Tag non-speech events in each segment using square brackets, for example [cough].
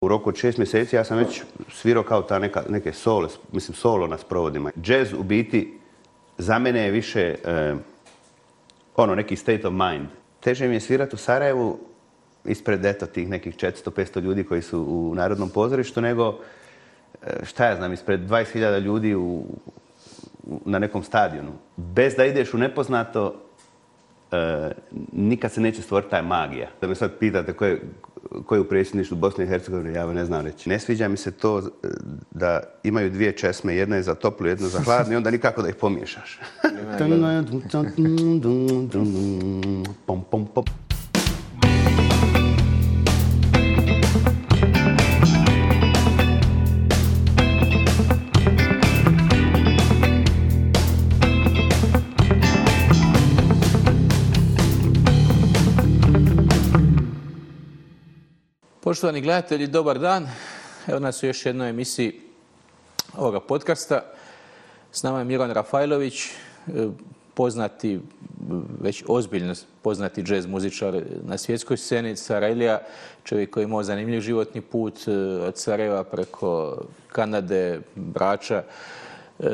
U roku od šest mjeseci ja sam već svirao kao ta neka, neke solo, mislim solo nas sprovodima. Jazz u biti za mene je više eh, ono neki state of mind. Teže mi je svirati u Sarajevu ispred eto tih nekih 400-500 ljudi koji su u Narodnom pozorištu nego eh, šta ja znam, ispred 20.000 ljudi u, na nekom stadionu. Bez da ideš u nepoznato, e, nikad se neće stvoriti taj magija. Da me sad pitate koje, koji u predsjedništvu Bosne i Hercegovine, ja ne znam reći. Ne sviđa mi se to da imaju dvije česme, jedna je za toplu, jedna za hladnu i onda nikako da ih pomiješaš. Poštovani gledatelji, dobar dan. Evo nas u još jednoj emisiji ovoga podcasta. S nama je Miran Rafajlović, e, poznati, već ozbiljno poznati džez muzičar na svjetskoj sceni, Sarajlija, čovjek koji je imao zanimljiv životni put e, od Sarajeva preko Kanade, Brača. E,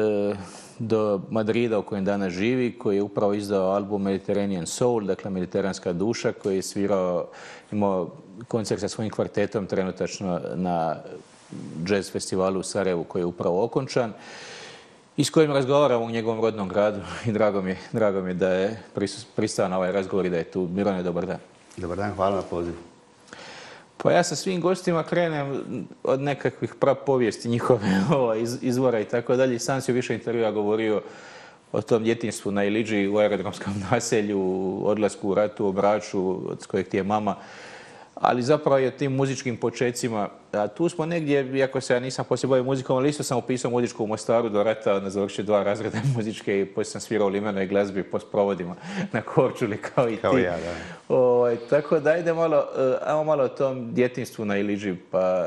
do Madrida u kojem danas živi, koji je upravo izdao album Mediterranean Soul, dakle Mediteranska duša, koji je svirao, imao koncert sa svojim kvartetom trenutačno na jazz festivalu u Sarajevu koji je upravo okončan i s kojim razgovaram u njegovom rodnom gradu i drago mi, drago mi da je pristao na ovaj razgovor i da je tu. Mirone, dobar dan. Dobar dan, hvala na pozivu. Pa ja sa svim gostima krenem od nekakvih prapovijesti njihove [laughs] izvora i tako dalje. Sam si u više intervjua govorio o tom djetinstvu na Iliđi u aerodromskom [laughs] naselju, odlasku u ratu, obraču, od kojeg ti je mama ali zapravo je tim muzičkim počecima, tu smo negdje, iako se ja nisam poslije bavio muzikom, ali isto sam upisao muzičku u Mostaru do rata, na ono, završio dva razreda [laughs] muzičke i poslije sam svirao u limenoj glazbi po sprovodima na Korčuli kao i kao Ja, da. Ovaj, tako da ajde malo, eh, ajmo malo o tom djetinstvu na Iliđi pa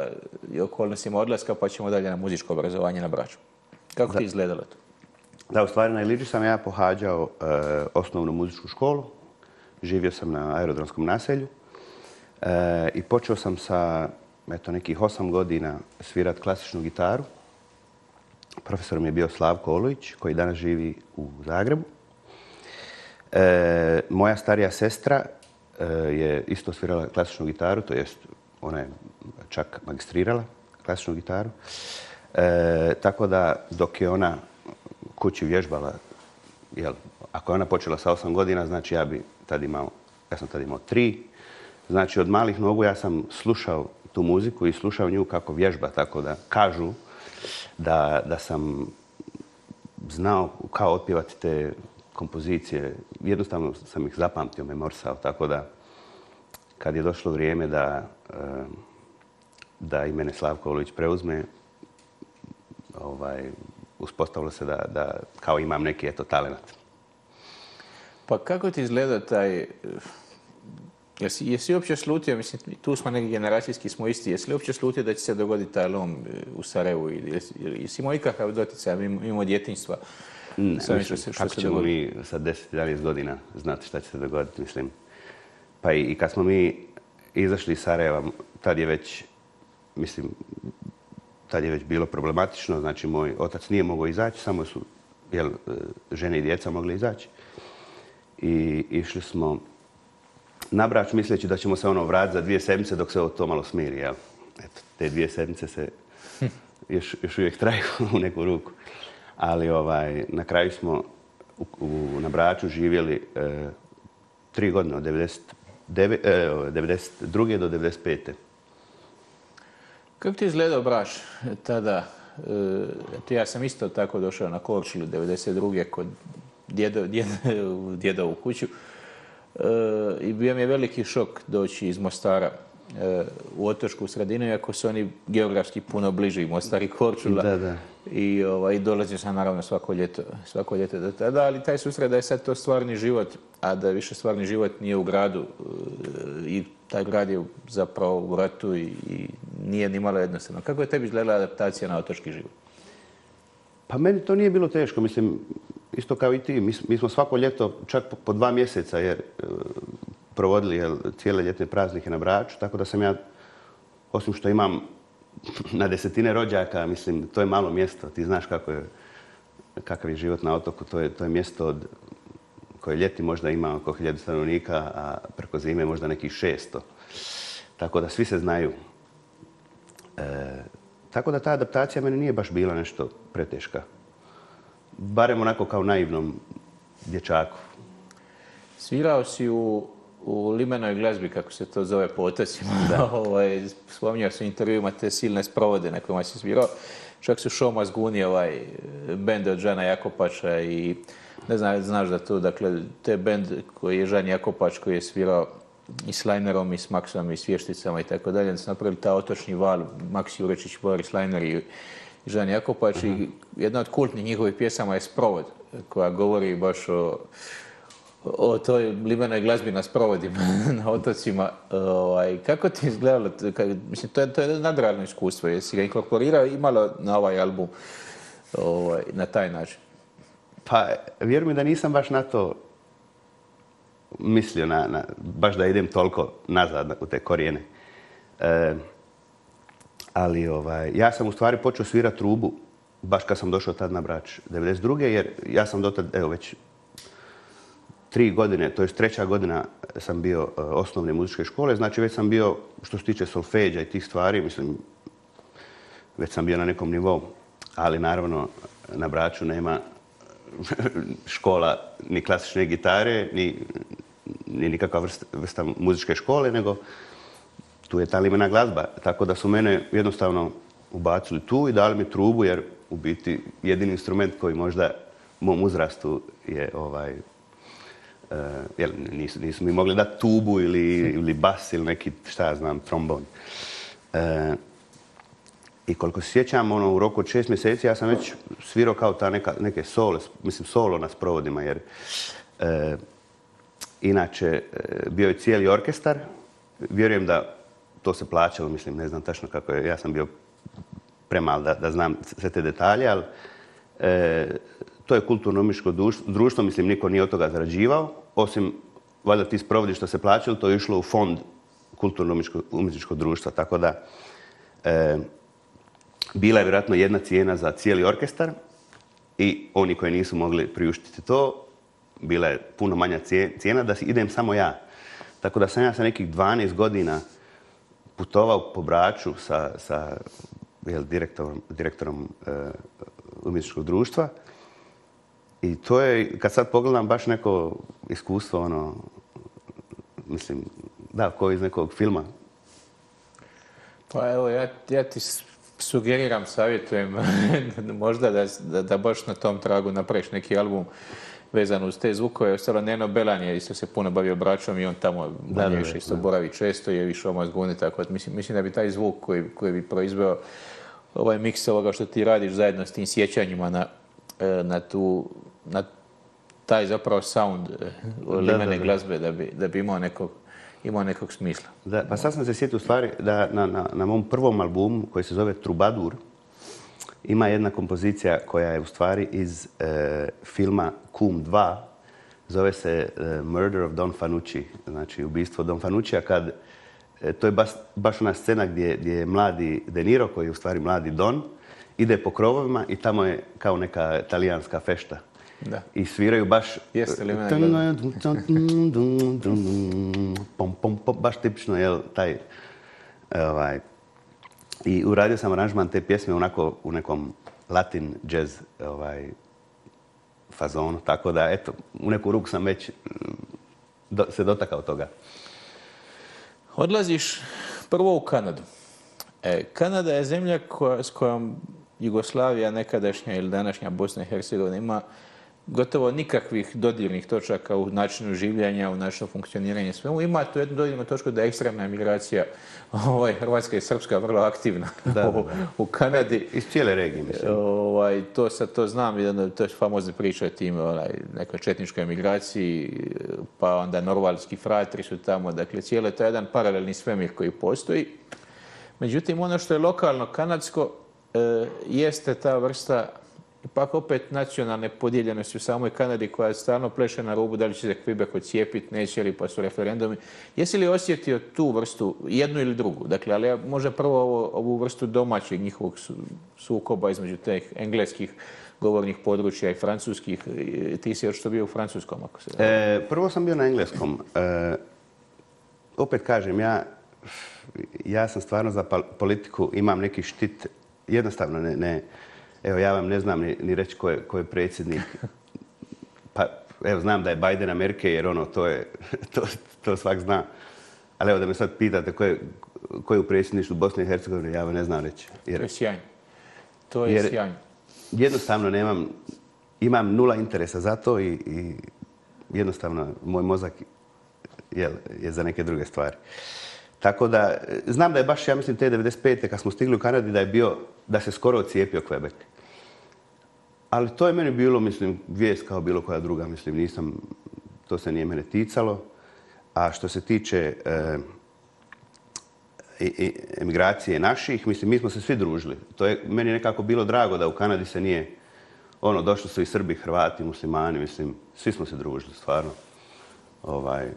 i okolnostima odlaska, pa ćemo dalje na muzičko obrazovanje na Braču. Kako da. ti izgledalo to? Da, u stvari na Iliđi sam ja pohađao eh, osnovnu muzičku školu. Živio sam na aerodromskom naselju E, I počeo sam sa eto, nekih osam godina svirat klasičnu gitaru. Profesor mi je bio Slavko Olojić, koji danas živi u Zagrebu. E, moja starija sestra e, je isto svirala klasičnu gitaru, to jest ona je čak magistrirala klasičnu gitaru. tako da dok je ona kući vježbala, jel, ako je ona počela sa osam godina, znači ja bi tad imao, ja sam tad imao tri, Znači, od malih nogu ja sam slušao tu muziku i slušao nju kako vježba, tako da kažu da, sam znao kao otpjevati te kompozicije. Jednostavno sam ih zapamtio, memorsao, tako da kad je došlo vrijeme da, eh, da i mene Slavko Olović preuzme, ovaj, uspostavilo se da, da kao imam neki eto talent. Pa kako ti izgleda taj eh, Jesi, jesi uopće slutio, mislim, tu smo neki generacijski, smo isti, jesi li uopće slutio da će se dogoditi taj lom e, u Sarajevu? Jesi, jesi imao ikakav doticaj, imamo djetinjstva? Ne, što se, kako ćemo mi sa 10-11 godina znati šta će se dogoditi, mislim. Pa i, kad smo mi izašli iz Sarajeva, tad je već, mislim, tad je već bilo problematično, znači moj otac nije mogao izaći, samo su jel, e, žene i djeca mogli izaći. I išli smo na brač misleći da ćemo se ono vratiti za dvije sedmice dok se to malo smiri. Jel? Eto, te dvije sedmice se hm. još, uvijek traju [laughs] u neku ruku. Ali ovaj, na kraju smo u, u, na braču živjeli e, tri godine, od 92. E, do 95. Kako ti je izgledao brač tada? E, ja sam isto tako došao na Korčulu 92. kod djedo, djedo, kuću i bio mi je veliki šok doći iz Mostara eh, u otočku sredinu, iako su oni geografski puno bliži, Mostar i Korčula. I, ovaj, dolazio sam naravno svako ljeto, do tada, ali taj susret da je sad to stvarni život, a da više stvarni život nije u gradu eh, i taj grad je zapravo u ratu i, nije ni malo jednostavno. Kako je tebi izgledala adaptacija na otočki život? Pa meni to nije bilo teško. Mislim, isto kao i ti. Mi, smo svako ljeto, čak po, dva mjeseca, jer e, provodili cijele ljetne praznike na Braču, tako da sam ja, osim što imam [laughs] na desetine rođaka, mislim, to je malo mjesto. Ti znaš kakav je život na otoku. To je, mjesto koje ljeti možda ima oko hiljadu stanovnika, a preko zime možda nekih šesto. Tako da svi se znaju. E, tako da ta adaptacija meni nije baš bila nešto preteška barem onako kao naivnom dječaku? Svirao si u, u limenoj glazbi, kako se to zove po otacima. Da. [laughs] ovaj, spominjao sam intervjuima te silne sprovode na kojima si svirao. Čak su šoma zguni ovaj bend od Žana Jakopača i ne znam, znaš da to... dakle, te bend koji je Žan Jakopač koji je svirao i s Lajnerom, i s Maksom, i s Vješticama i tako dalje. Napravili ta otočni val, maksi Jurečić, Boris Lajner i Žan Jakopač i jedna od kultnih njihovih pjesama je Sprovod, koja govori baš o, o toj libenoj glazbi na sprovodima, [laughs] na otocima. E, ovaj, kako ti je izgledalo? Mislim, to je, to je nadrealno iskustvo. Jesi ga inkorporirao i imalo na ovaj album ovaj, na taj način? Pa, vjerujem da nisam baš na to mislio, baš da idem toliko nazad u te korijene. E, ali ovaj, ja sam u stvari počeo svirati trubu, baš kad sam došao tad na Brač, 92. jer ja sam do tad, evo već tri godine, to je treća godina sam bio e, osnovne muzičke škole, znači već sam bio, što se tiče solfeđa i tih stvari, mislim, već sam bio na nekom nivou. Ali naravno, na Braču nema [laughs] škola ni klasične gitare, ni, nikakva vrsta muzičke škole, nego tu je limena glazba. Tako da su mene jednostavno ubacili tu i dali mi trubu jer u biti jedini instrument koji možda mom uzrastu je ovaj eh, nisu, mi mogli dati tubu ili, ili bas ili neki, šta ja znam, trombon. Eh, I koliko se sjećam, ono, u roku od šest mjeseci ja sam već svirao kao ta neke solo, mislim solo na sprovodima, jer eh, inače bio je cijeli orkestar. Vjerujem da to se plaćalo, mislim, ne znam tačno kako je, ja sam bio premal da, da znam sve te detalje, ali e, to je kulturno-umiško društvo, mislim, niko nije od toga zarađivao, osim, valjda ti sprovodi što se plaćalo, to je išlo u fond kulturno umjetničko društva, tako da e, bila je vjerojatno jedna cijena za cijeli orkestar i oni koji nisu mogli priuštiti to, bila je puno manja cijena da idem samo ja. Tako da sam ja sa nekih 12 godina putovao po Braču sa, sa jel, direktorom, direktorom e, umjetničkog društva. I to je, kad sad pogledam, baš neko iskustvo, ono, mislim, da, ko iz nekog filma. Pa evo, ja, ja ti sugeriram, savjetujem [laughs] možda da, da, da baš na tom tragu napraviš neki album vezano uz te zvukove. Ostalo Neno Belan je isto se puno bavio braćom i on tamo da, više isto boravi često i je više omaz guni. Tako da mislim, da bi taj zvuk koji, bi proizveo ovaj miks ovoga što ti radiš zajedno s tim sjećanjima na, e, tu, na taj zapravo sound e, limene glazbe da bi, imao nekog nekog smisla. Da, pa sad sam se sjetio u stvari da na, na mom prvom albumu koji se zove Trubadur, ima jedna kompozicija koja je u stvari iz e, filma Kum 2. Zove se e, Murder of Don Fanucci. Znači, ubistvo Don Fanuccija kad... E, to je baš, ona scena gdje, je mladi De Niro, koji je u stvari mladi Don, ide po krovovima i tamo je kao neka talijanska fešta. Da. I sviraju baš... Jeste li [laughs] Baš tipično, taj... Ovaj, i uradio sam aranžman te pjesme onako u nekom latin jazz ovaj, fazonu, tako da, eto, u neku ruku sam već mm, do, se dotakao toga. Odlaziš prvo u Kanadu. E, Kanada je zemlja s kojom Jugoslavija, nekadašnja ili današnja Bosna i Hercegovina ima gotovo nikakvih dodirnih točaka u načinu življenja, u funkcioniranja i svemu. Ima tu jednu dodirnu točku da je ekstremna migracija [laughs] ovaj, Hrvatska i Srpska vrlo aktivna u Kanadi. Iz cijele regije, mislim. Ovaj, to sad to znam, to je famozna priča o tim, nekoj četničkoj emigraciji, pa onda norvalski fratri su tamo, dakle cijelo to jedan paralelni svemir koji postoji. Međutim, ono što je lokalno kanadsko e, jeste ta vrsta Ipak opet nacionalne podijeljenosti u samoj Kanadi koja je stalno pleše na rubu, da li će se Quebec ocijepiti, neće li, pa su referendumi. Jesi li osjetio tu vrstu, jednu ili drugu? Dakle, ali ja možda prvo ovu, vrstu domaćeg njihovog sukoba između teh engleskih govornih područja i francuskih. Ti si još što bio u francuskom, ako se... E, prvo sam bio na engleskom. E, opet kažem, ja, ja sam stvarno za politiku, imam neki štit, jednostavno ne, ne Evo, ja vam ne znam ni, reći ko je, predsjednik. [laughs] Pa, evo, znam da je Biden Amerike, jer ono, to je, [laughs] to, svak zna. Ali evo, da me sad pitate ko je, u predsjedništvu Bosne i Hercegovine, ja vam ne znam reći. to je To je Jednostavno nemam, imam nula interesa za to i, jednostavno moj mozak je za neke druge stvari. Tako da, e, znam da je baš, ja mislim, te 95. kad smo stigli u Kanadi, da je bio, da se skoro ocijepio Quebec. Ali to je meni bilo, mislim, vijest kao bilo koja druga, mislim, nisam, to se nije mene ticalo. A što se tiče e, emigracije naših, mislim, mi smo se svi družili. To je meni nekako bilo drago da u Kanadi se nije, ono, došli su i Srbi, Hrvati, muslimani, mislim, svi smo se družili, stvarno. Ovaj,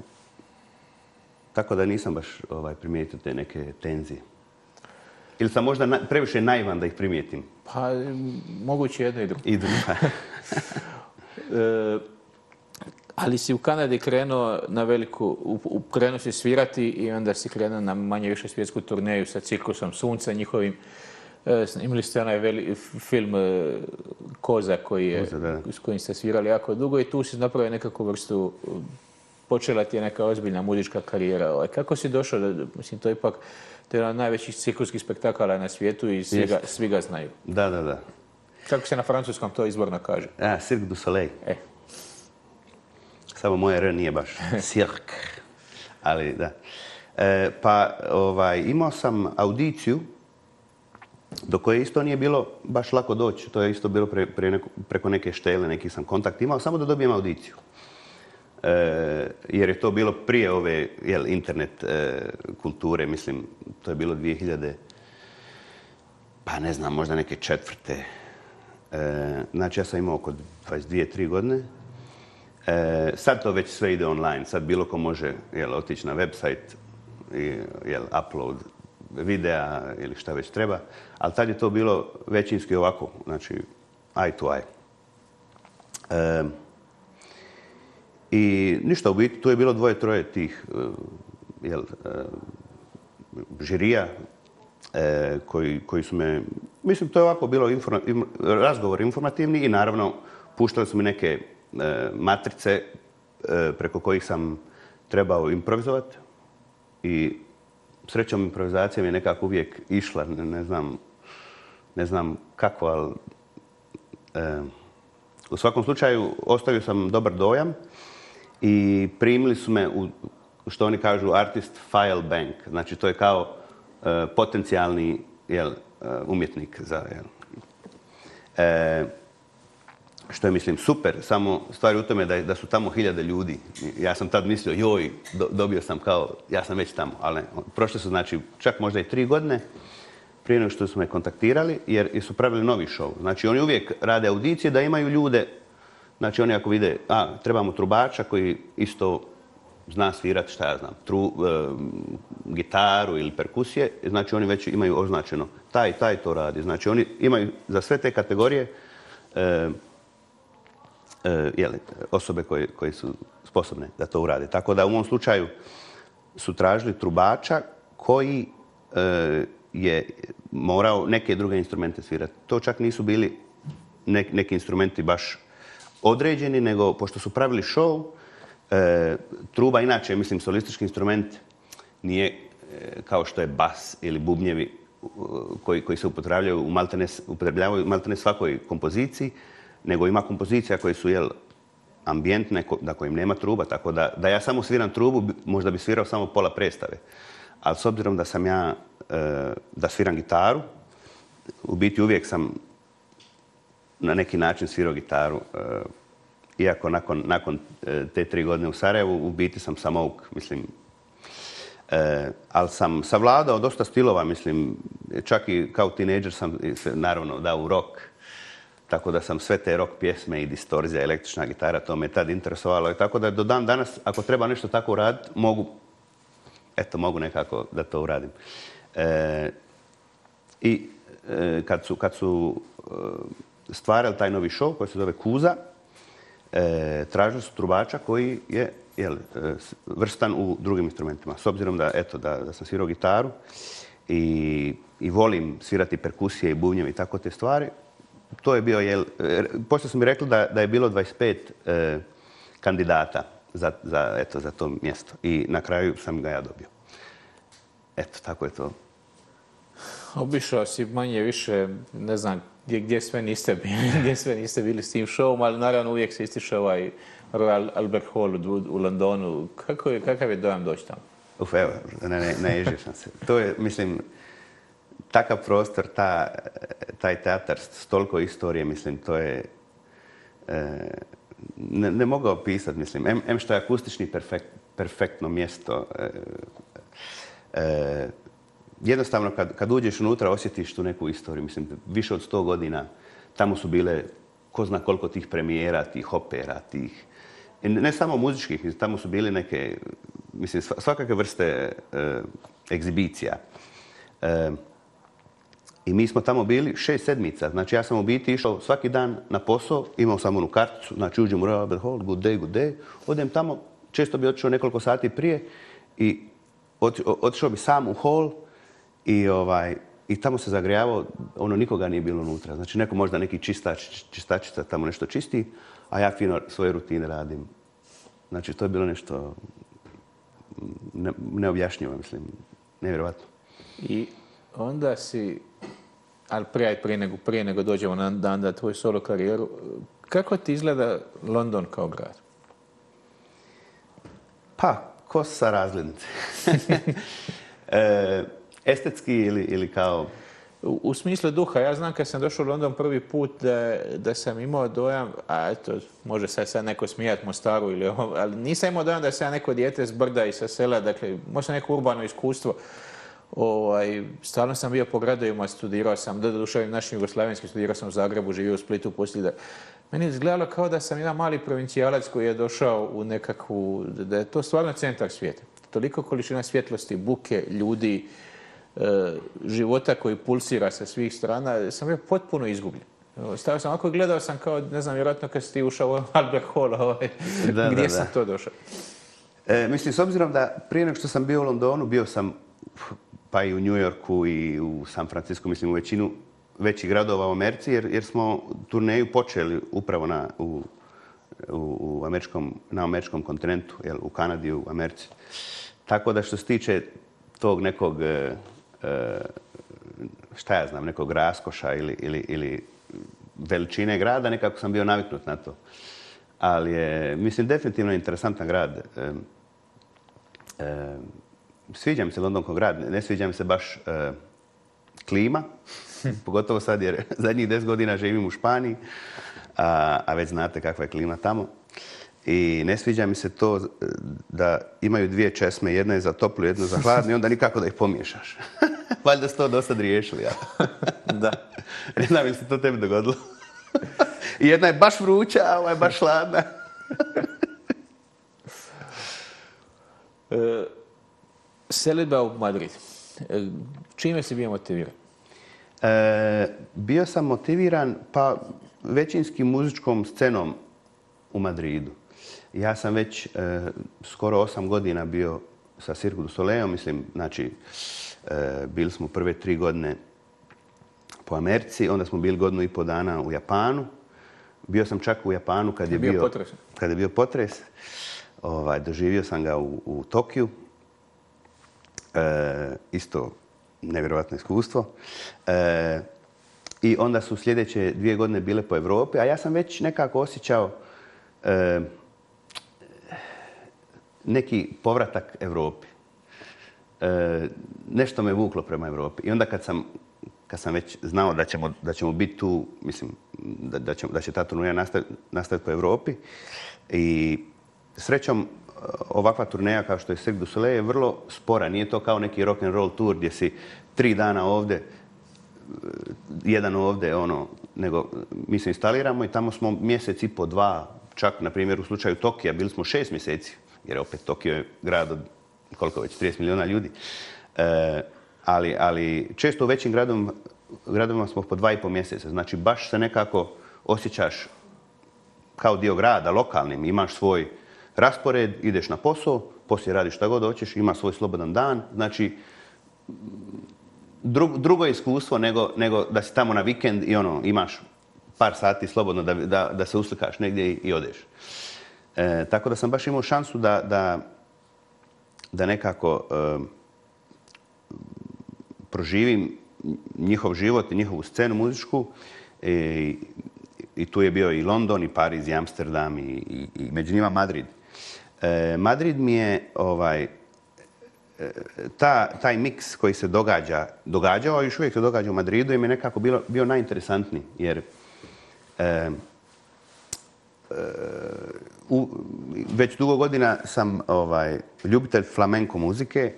tako da nisam baš ovaj, primijetio te neke tenzije. Ili sam možda previše naivan da ih primijetim? Pa, moguće jedno i drugo. I drugo. [laughs] [laughs] e, ali si u Kanadi krenuo na veliku, u, krenuo si svirati i onda si krenuo na manje više svjetsku turneju sa Cirkusom Sunca, njihovim e, Imali ste onaj veli, film e, Koza koji je, s kojim ste svirali jako dugo i tu si napravio nekakvu vrstu počela ti je neka ozbiljna muzička karijera. Ovaj, kako si došao, mislim, to ipak to je jedan od najvećih cirkuskih spektakala na svijetu i svi ga, znaju. Da, da, da. Kako se na francuskom to izborno kaže? A, Cirque du Soleil. E. Samo moje R nije baš. [laughs] Cirque. Ali, da. E, pa, ovaj, imao sam audiciju do koje isto nije bilo baš lako doći. To je isto bilo preko neke štele, neki sam kontakt imao, samo da dobijem audiciju. Eh, jer je to bilo prije ove jel, internet eh, kulture, mislim, to je bilo 2000, pa ne znam, možda neke četvrte. Eh, znači, ja sam imao oko 22-3 godine. Sad to već sve ide online, sad bilo ko može jel, otići na website i jel, upload videa ili šta već treba, ali tad je to bilo većinski ovako, znači eye to eye. I ništa u biti, tu je bilo dvoje, troje tih e, jel, e, žirija e, koji, su me... Mislim, to je ovako bilo razgovor informativni i naravno puštali su mi neke matrice preko kojih sam trebao improvizovati i srećom improvizacija mi je nekako uvijek išla, ne, znam, ne znam kako, ali u svakom slučaju ostavio sam dobar dojam i primili su me u, što oni kažu, artist file bank. Znači, to je kao e, potencijalni jel, e, umjetnik za... E, što je, mislim, super, samo stvar u tome da, da su tamo hiljade ljudi. Ja sam tad mislio, joj, dobio sam kao, ja sam već tamo, ali prošle su, znači, čak možda i tri godine prije nego što su me kontaktirali, jer su pravili novi show. Znači, oni uvijek rade audicije da imaju ljude Znači oni ako vide, a, trebamo trubača koji isto zna svirati, šta ja znam, e, gitaru ili perkusije, znači oni već imaju označeno, taj, taj to radi. Znači oni imaju za sve te kategorije e, e, osobe koje, su sposobne da to urade. Tako da u ovom slučaju su tražili trubača koji je morao neke druge instrumente svirati. To čak nisu bili neki instrumenti baš određeni, nego pošto su pravili show, e, truba inače, mislim, solistički instrument nije e, kao što je bas ili bubnjevi koji, koji se upotrebljavaju u maltene, upotrebljavaju maltene svakoj kompoziciji, nego ima kompozicija koje su jel, ambijentne, na kojim nema truba, tako da, da ja samo sviram trubu, možda bi svirao samo pola predstave. Ali s obzirom da sam ja, e, da sviram gitaru, u biti uvijek sam na neki način svirao gitaru. E, iako nakon, e, te tri godine u Sarajevu u biti sam samouk, mislim, e, ali sam savladao dosta stilova, mislim, čak i kao tineđer sam se naravno dao u rock, tako da sam sve te rock pjesme i distorzija, električna gitara, to me tad interesovalo i tako da do dan danas, ako treba nešto tako uraditi, mogu, eto, mogu nekako da to uradim. I su, kad su stvarali taj novi show koji se zove Kuza, e, tražili su trubača koji je jel, e, vrstan u drugim instrumentima. S obzirom da, eto, da, sam svirao gitaru i, volim svirati perkusije i bunjem i tako te stvari, to je bio, jel, e, poslije su mi rekli da, je bilo 25 kandidata za, za, eto, za to mjesto i na kraju sam ga ja dobio. Eto, tako je to obišao si manje više, ne znam, gdje, sve niste bili, [laughs] gdje sve niste bili s tim showom, ali naravno uvijek se ističe ovaj Royal Albert Hall u, Londonu. Kako je, kakav je dojam doći tamo? Uf, evo, ne, ne, sam se. To je, mislim, takav prostor, ta, taj teatar s toliko istorije, mislim, to je... E, ne, ne mogu opisati, mislim. Em, što je akustični perfektno mjesto, e, e, jednostavno kad, kad uđeš unutra osjetiš tu neku istoriju. Mislim, više od sto godina tamo su bile ko zna koliko tih premijera, tih opera, tih... Ne samo muzičkih, tamo su bile neke, mislim, svakakve vrste eh, egzibicija. Eh, I mi smo tamo bili šest sedmica. Znači, ja sam u biti išao svaki dan na posao, imao sam onu karticu, znači uđem u Robert Hall, good day, good day. Odem tamo, često bi otišao nekoliko sati prije i otišao bi sam u hall, i, ovaj, I tamo se zagrijavao, ono nikoga nije bilo unutra. Znači neko možda neki čistač, čistačica tamo nešto čisti, a ja fino svoje rutine radim. Znači to je bilo nešto mm, neobjašnjivo, mislim, nevjerojatno. I onda si, ali prije, prije, nego, prije nego dođemo na dan da tvoju solo karijeru, kako ti izgleda London kao grad? Pa, ko sa [laughs] e, Estetski ili, ili kao... U, smislu duha, ja znam kad sam došao u London prvi put da, sam imao dojam, a eto, može sad, sad neko smijat Mostaru ili ovo, ali nisam imao dojam da sam ja neko dijete s brda i sa sela, dakle, možda neko urbano iskustvo. Ovaj, stalno sam bio po gradovima, studirao sam, do naši našim jugoslavenskim, studirao sam u Zagrebu, živio u Splitu, poslije da... Meni je izgledalo kao da sam jedan mali provincijalac koji je došao u nekakvu, da je to stvarno centar svijeta. Toliko količina svjetlosti, buke, ljudi, E, života koji pulsira sa svih strana, sam bio potpuno izgubljen. Stavio sam ovako i gledao sam kao, ne znam, vjerojatno kad si ti ušao u Albert Hall, ovaj, gdje da, sam to došao. E, mislim, s obzirom da prije nego što sam bio u Londonu, bio sam pa i u New Yorku i u San Francisco, mislim u većinu većih gradova u Americi, jer, jer smo turneju počeli upravo na, u, američkom, na američkom kontinentu, u Kanadi, u Americi. Tako da što se tiče tog nekog e, E, šta ja znam, nekog raskoša ili, ili, ili veličine grada, nekako sam bio naviknut na to. Ali je, mislim, definitivno interesantan grad. E, e sviđa mi se London kao grad, ne, sviđa mi se baš e, klima, [laughs] pogotovo sad jer [laughs] zadnjih deset godina živim u Španiji, a, a već znate kakva je klima tamo. I ne sviđa mi se to eh, da imaju dvije česme, jedna je za toplu, jedna za hladnu i onda nikako da ih pomiješaš. [laughs] Valjda ste to do sad riješili, ja. [laughs] da. Ne znam li se to tebi dogodilo. [laughs] jedna je baš vruća, a ova je baš hladna. Eh, u Madrid. Eh, čime si bio motiviran? bio sam motiviran pa većinski muzičkom scenom u Madridu. Ja sam već e, skoro osam godina bio sa Cirque du Soleil, mislim, znači, e, bili smo prve tri godine po Americi, onda smo bili godinu i pol dana u Japanu. Bio sam čak u Japanu kad je bio, potres. Ovaj, doživio sam ga u, Tokiju. E, isto nevjerojatno iskustvo. I onda su sljedeće dvije godine bile po Europi, a ja sam već nekako osjećao neki povratak Europi. E, nešto me vuklo prema Europi. I onda kad sam, kad sam već znao da ćemo, da ćemo biti tu, mislim, da, da, će, da će ta turneja nastaviti po Europi. I srećom, e, ovakva turneja kao što je Cirque du Soleil je vrlo spora. Nije to kao neki rock and roll tour gdje si tri dana ovdje, e, jedan ovdje, ono, nego mi se instaliramo i tamo smo mjesec i po, dva, čak, na primjer, u slučaju Tokija bili smo šest mjeseci jer opet Tokio je grad od koliko već, 30 milijuna ljudi. E, ali, ali često u većim gradom, gradovima smo po dva i po mjeseca. Znači baš se nekako osjećaš kao dio grada, lokalnim. Imaš svoj raspored, ideš na posao, poslije radiš šta god hoćeš, imaš svoj slobodan dan. Znači, drugo iskustvo nego, nego da si tamo na vikend i ono, imaš par sati slobodno da, da, da se uslikaš negdje i odeš. E, tako da sam baš imao šansu da, nekako e, proživim njihov život i njihovu scenu muzičku. E, I tu je bio i London, i Pariz, i Amsterdam, i, među njima Madrid. Madrid mi je ovaj, taj miks koji se događa, događao, i još uvijek se događa u Madridu, im je nekako bio najinteresantniji. Jer već dugo godina sam ovaj, ljubitelj flamenko muzike.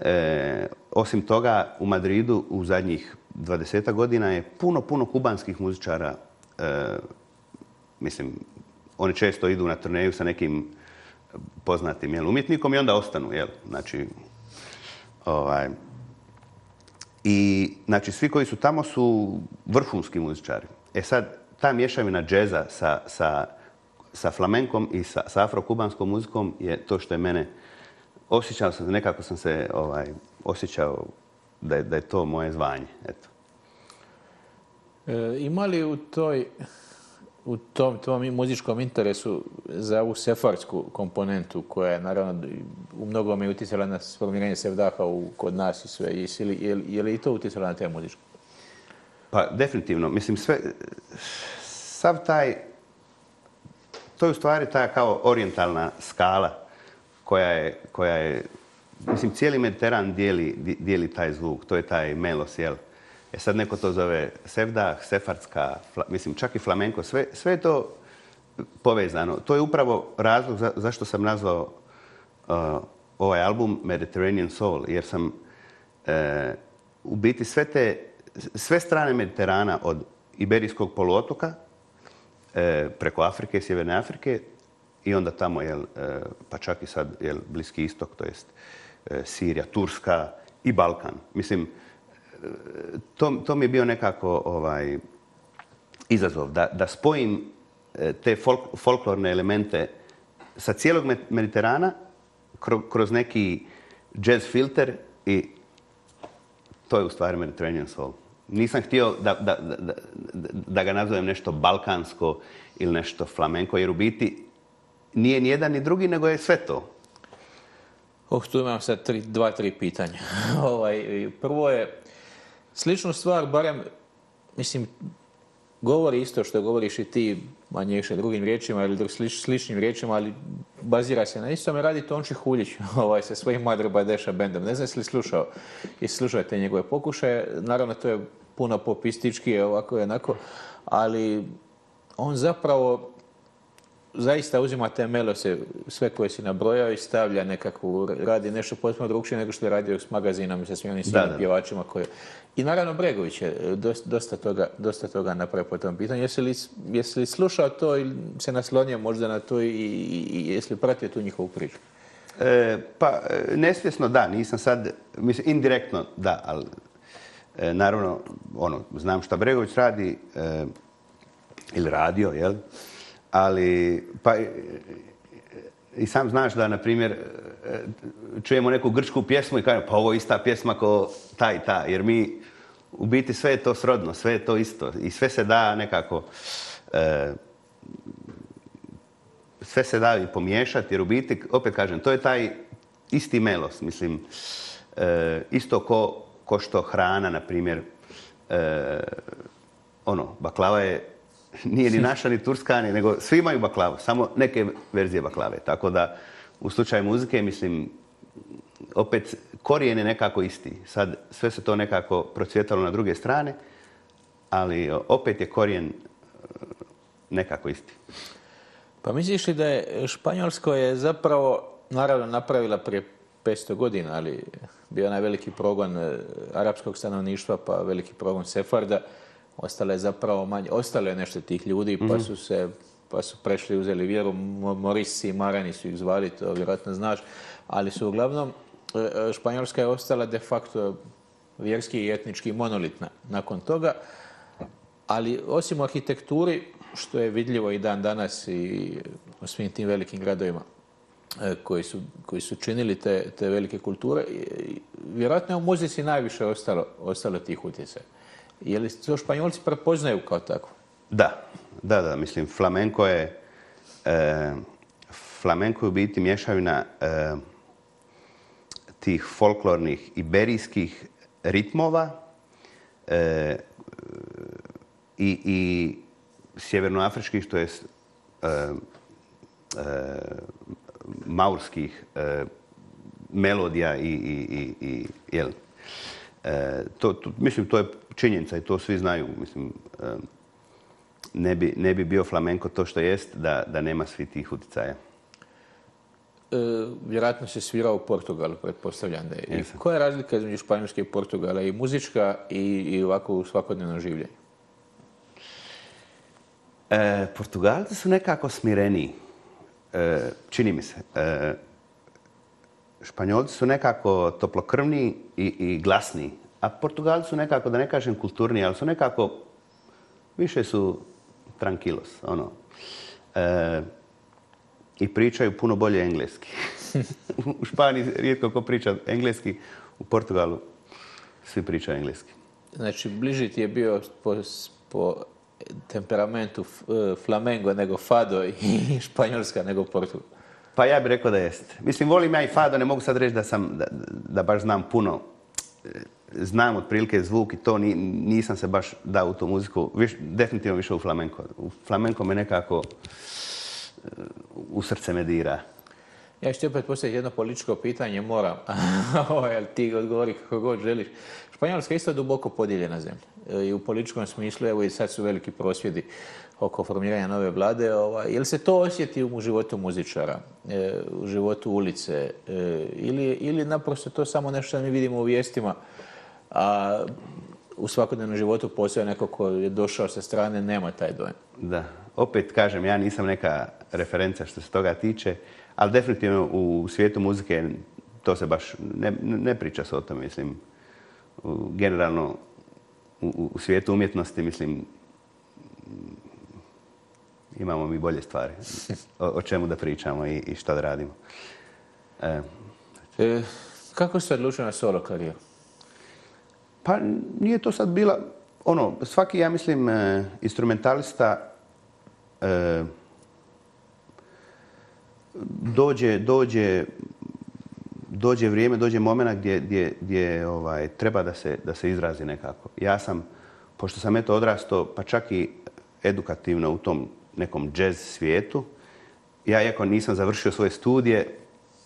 E, osim toga, u Madridu u zadnjih 20 godina je puno, puno kubanskih muzičara. E, mislim, oni često idu na turneju sa nekim poznatim jel, umjetnikom i onda ostanu. Jel? Znači, ovaj, I znači, svi koji su tamo su vrhunski muzičari. E sad, ta mješavina džeza sa, sa sa flamenkom i sa, sa afrokubanskom muzikom je to što je mene osjećao sam, nekako sam se ovaj, osjećao da je, da je to moje zvanje. Eto. E, ima li u toj u tom tvom muzičkom interesu za ovu sefarsku komponentu koja je naravno u mnogome je utjecala na formiranje Sevdaha u, kod nas i sve. Je je, li i to utjecalo na te muzičku? Pa definitivno. Mislim sve, sav taj to je u stvari ta kao orijentalna skala koja je, mislim, cijeli Mediteran dijeli, taj zvuk, to je taj melos, jel? E sad neko to zove sevdah, sefardska, mislim, čak i flamenko, sve, je to povezano. To je upravo razlog zašto sam nazvao uh, ovaj album Mediterranean Soul, jer sam e, u biti sve te, sve strane Mediterana od Iberijskog poluotoka, E, preko Afrike i Sjeverne Afrike i onda tamo, jel, e, pa čak i sad, jel, Bliski istok, to jest e, Sirija, Turska i Balkan. Mislim, to, mi je bio nekako ovaj, izazov, da, spojim te folklorne elemente sa cijelog Mediterana kroz neki jazz filter i to je u stvari Mediterranean Soul nisam htio da, ga nazovem nešto balkansko ili nešto flamenko, jer u biti nije ni jedan ni drugi, nego je sve to. Oh, tu imam sad dva, tri pitanja. [laughs] ovaj, prvo je, sličnu stvar, barem, mislim, govori isto što govoriš i ti, manje više drugim riječima ili sličnim riječima, ali bazira se na istome, radi Tonči Huljić [laughs] ovaj, sa svojim Madre Badeša bendom. Ne znam li slušao i slušao te njegove pokušaje. Naravno, to je puno popistički je ovako i onako, ali on zapravo zaista uzima te melose, sve koje si nabrojao i stavlja nekakvu, radi nešto potpuno drugčije nego što je radio s magazinom i sa svim onim pjevačima koje... I naravno Bregović je dosta toga, napravio po tom pitanju. Jesi li, slušao to ili se naslonio možda na to i, i jesi li pratio tu njihovu priču? E, pa, e, nesvjesno da, nisam sad, mislim, indirektno da, ali E, naravno, ono, znam šta Bregović radi, e, ili radio, jel? Ali, pa e, i sam znaš da, na primjer, čujemo neku grčku pjesmu i kažemo pa ovo je ista pjesma ko ta i ta, jer mi u biti sve je to srodno, sve je to isto i sve se da nekako, sve se da i pomiješati jer u biti, opet kažem, to je taj isti melos, mislim, isto ko ko što hrana, na primjer, e, ono, baklava je, nije ni naša, ni turska, ni, nego svi imaju baklavu, samo neke verzije baklave. Tako da, u slučaju muzike, mislim, opet, korijen je nekako isti. Sad, sve se to nekako procvjetalo na druge strane, ali opet je korijen e, nekako isti. Pa misliš li da je Španjolsko je zapravo, naravno, napravila prije 500 godina, ali bio je veliki progon e, arapskog stanovništva, pa veliki progon Sefarda. Ostalo je zapravo manje, ostalo je nešto tih ljudi, pa mhm. su se pa su prešli i uzeli vjeru. Morisi i Marani su ih zvali, to vjerojatno znaš. Ali su uglavnom, e, e, Španjolska je ostala de facto vjerski i etnički monolitna nakon toga. Ali osim arhitekturi, što je vidljivo i dan danas i u svim tim velikim gradovima, E, koji su, koji su činili te, te velike kulture, vjerojatno je u muzici najviše ostalo, ostalo tih utjecaja. Je li to Španjolci prepoznaju kao tako? Da, da, da. Mislim, flamenko je... E, flamenko je u biti mješavina e, tih folklornih iberijskih ritmova i, i sjevernoafričkih, to je maurskih e, melodija i, jel. E, mislim, to je činjenica i to svi znaju. Mislim, e, ne, bi, bio flamenko to što jest da, da nema svi tih utjecaja. Vjerojatno se svirao u Portugalu, pretpostavljam da je. koja je razlika između Španjolske i Portugala? I muzička i ovako u življenje? Portugalci su nekako smireniji. E, čini mi se, e, Španjolci su nekako toplokrvni i, glasni, a Portugalci su nekako, da ne kažem kulturni, ali su nekako, više su tranquilos, ono. E, I pričaju puno bolje engleski. [laughs] u Španiji rijetko ko priča engleski, u Portugalu svi pričaju engleski. Znači, bliži ti je bio po temperamentu e, Flamengo nego Fado i [laughs] Španjolska nego Portugal? Pa ja bih rekao da jeste. Mislim, volim ja i Fado, ne mogu sad reći da, sam, da, baš znam puno. E, znam otprilike zvuk i to, nisam se baš dao u tu muziku. definitivno više u flamenko. U flamenko me nekako e, u srce me dira. Ja ću ti opet postaviti jedno političko pitanje, moram. ali [laughs] ti odgovori kako god želiš. Španjolska je isto duboko podijeljena zemlja. E, I u političkom smislu, evo i sad su veliki prosvjedi oko formiranja nove vlade. Ovaj, je li se to osjeti u životu muzičara, e, u životu ulice? E, ili, je naprosto to samo nešto što mi vidimo u vijestima? A u svakodnevnom životu postoje neko ko je došao sa strane, nema taj dojem. Da, opet kažem, ja nisam neka referenca što se toga tiče, ali definitivno u svijetu muzike to se baš ne, ne priča se o tome, mislim generalno u, svijetu umjetnosti, mislim, imamo mi bolje stvari. O, čemu da pričamo i, i šta da radimo. E, e. kako ste odlučili na solo karijeru? Pa nije to sad bila... Ono, svaki, ja mislim, e, instrumentalista e, dođe, dođe dođe vrijeme, dođe momenat gdje, gdje, gdje ovaj, treba da se, da se izrazi nekako. Ja sam, pošto sam eto odrastao, pa čak i edukativno u tom nekom jazz svijetu, ja iako nisam završio svoje studije,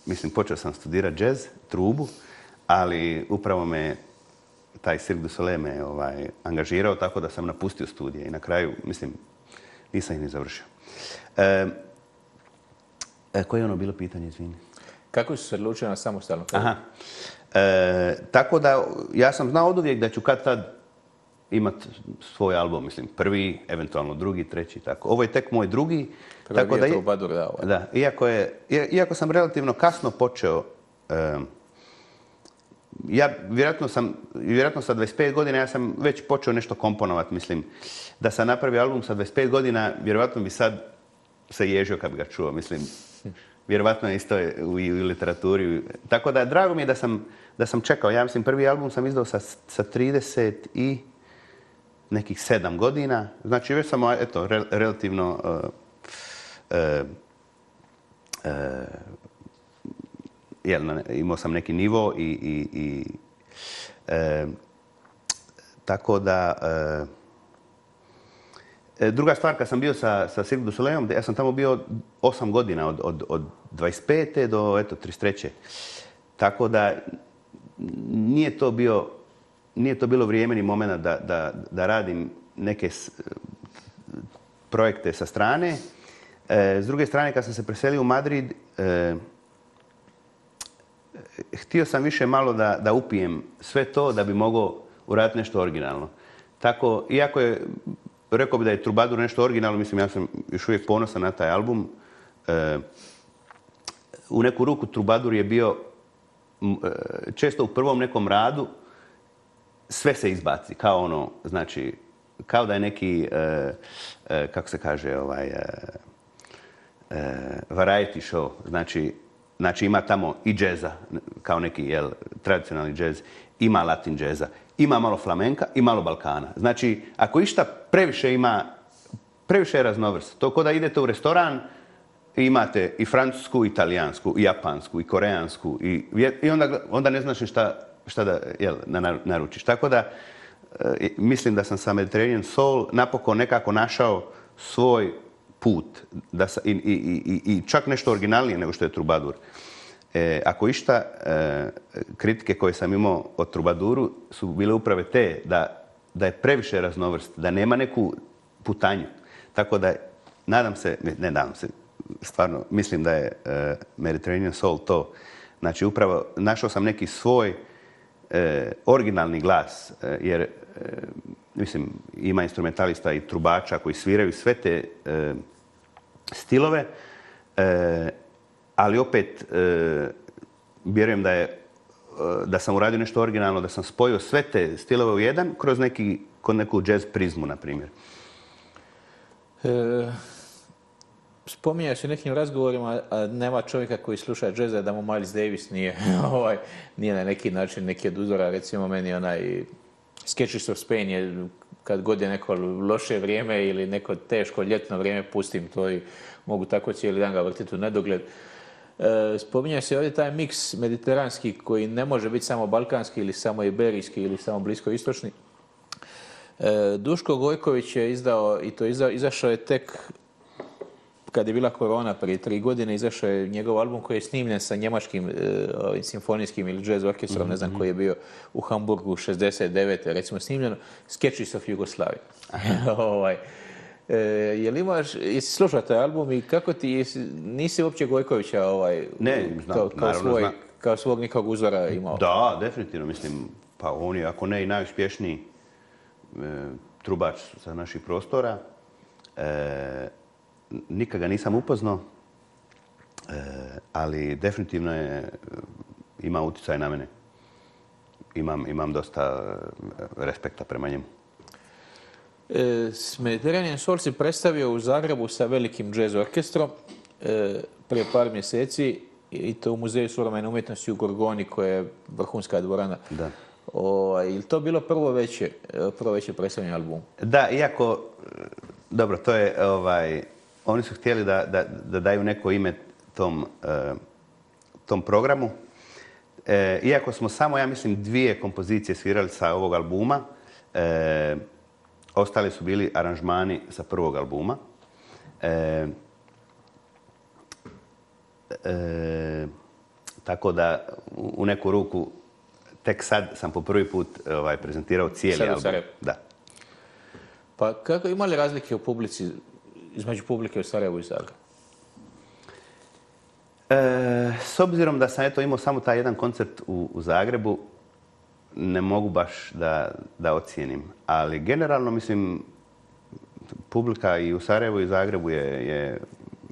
mislim počeo sam studirati jazz, trubu, ali upravo me taj Cirque du Soleil me ovaj, angažirao tako da sam napustio studije i na kraju, mislim, nisam ih ni završio. E, e, koje je ono bilo pitanje, izvini? Kako su se odlučili na samostalno? Aha. E, tako da, ja sam znao od uvijek da ću kad tad imat svoj album, mislim, prvi, eventualno drugi, treći, tako. Ovo je tek moj drugi. Pa tako da, je da, ovaj. da, iako, je, iako sam relativno kasno počeo, e, ja vjerojatno sam, vjerojatno sa 25 godina ja sam već počeo nešto komponovat, mislim. Da sam napravio album sa 25 godina, vjerojatno bi sad se ježio kad bi ga čuo, mislim vjerovatno je isto u, u literaturi. Tako da drago mi je da sam, čekao. Ja mislim, prvi album sam izdao sa, sa 30 i nekih sedam godina. Znači, već sam, eto, relativno e, e, e, imao sam neki nivo i, i tako da E, druga stvar, kad sam bio sa, sa Cirque ja sam tamo bio osam godina, od, od, od 25. do eto, 33. Tako da nije to, bio, nije to bilo vrijeme ni momena da, radim neke projekte sa strane. E, s druge strane, kad sam se preselio u Madrid, e, htio sam više malo da, da upijem sve to da bi mogao uraditi nešto originalno. Tako, iako je rekao bi da je Trubadur nešto originalno, mislim, ja sam još uvijek ponosan na taj album. E, u neku ruku Trubadur je bio e, često u prvom nekom radu sve se izbaci, kao ono, znači, kao da je neki, e, kako se kaže, ovaj, variety show, znači, znači ima tamo i džeza, kao neki jel, tradicionalni džez, ima latin džeza, ima malo flamenka i malo Balkana. Znači, ako išta previše ima, previše je raznovrst. To kod da idete u restoran, i imate i francusku, i italijansku, i japansku, i koreansku, i, i onda, onda ne znaš šta, šta da jel, naručiš. Tako da, e, mislim da sam sa Mediterranean Soul napokon nekako našao svoj put da sa, i, i, i čak nešto originalnije nego što je Trubadur. E, ako išta, e, kritike koje sam imao o Trubaduru su bile uprave te da, je previše raznovrst, da nema neku putanju. Tako da, nadam se, ne nadam se, stvarno mislim da je e, Mediterranean Soul to. Znači, upravo našao sam neki svoj originalni glas, jer mislim, ima instrumentalista i trubača koji sviraju sve te stilove, E, ali opet e, vjerujem da je e, da sam uradio nešto originalno, da sam spojio sve te stilove u jedan kroz neki, kod neku jazz prizmu, na primjer. E, spominjaš u nekim razgovorima, a nema čovjeka koji sluša jaze da mu Miles Davis nije, [laughs] ovaj, nije na neki način neki od uzora. Recimo meni onaj Sketches of Spain je kad god je neko loše vrijeme ili neko teško ljetno vrijeme, pustim to i mogu tako cijeli dan ga vrtiti u nedogled. E, Spominja se ovdje taj miks mediteranski koji ne može biti samo balkanski ili samo iberijski ili samo bliskoistočni. E, Duško Gojković je izdao, i to izašao je tek kad je bila korona prije tri godine, izašao je njegov album koji je snimljen sa njemačkim e, simfonijskim ili jazz orkestrom, ne znam mhm, koji je mhm. bio u Hamburgu 69. recimo snimljeno, Sketches of Jugoslavia. [laughs] Ovaj, E, jel imaš, jesi slušao taj album i kako ti, nisi uopće Gojkovića ovaj, kao, svog nikog uzora imao? Da, definitivno, mislim, pa on je, ako ne i najuspješniji e, trubač sa naših prostora. E, Nikada nisam upoznao, e, ali definitivno je, ima utjecaj na mene. Imam, imam dosta respekta prema njemu. S Sol si predstavio u Zagrebu sa velikim jazz orkestrom e, prije par mjeseci i to u Muzeju suvremene umjetnosti u Gorgoni koja je vrhunska dvorana. Da. O, to bilo prvo veće, e, prvo veće predstavljanje albuma? Da, iako, e, dobro, to je, ovaj, oni su htjeli da, daju neko ime tom, programu. iako smo samo, ja mislim, dvije kompozicije svirali sa ovog albuma, Ostali su bili aranžmani sa prvog albuma. E, e, tako da u neku ruku tek sad sam po prvi put ovaj, prezentirao cijeli sad, album. Da. Pa kako ima li razlike u publici između publike u Sarajevu i Zagrebu? E, s obzirom da sam eto imao samo taj jedan koncert u Zagrebu, ne mogu baš da, da ocijenim. Ali generalno, mislim, publika i u Sarajevu i Zagrebu je, je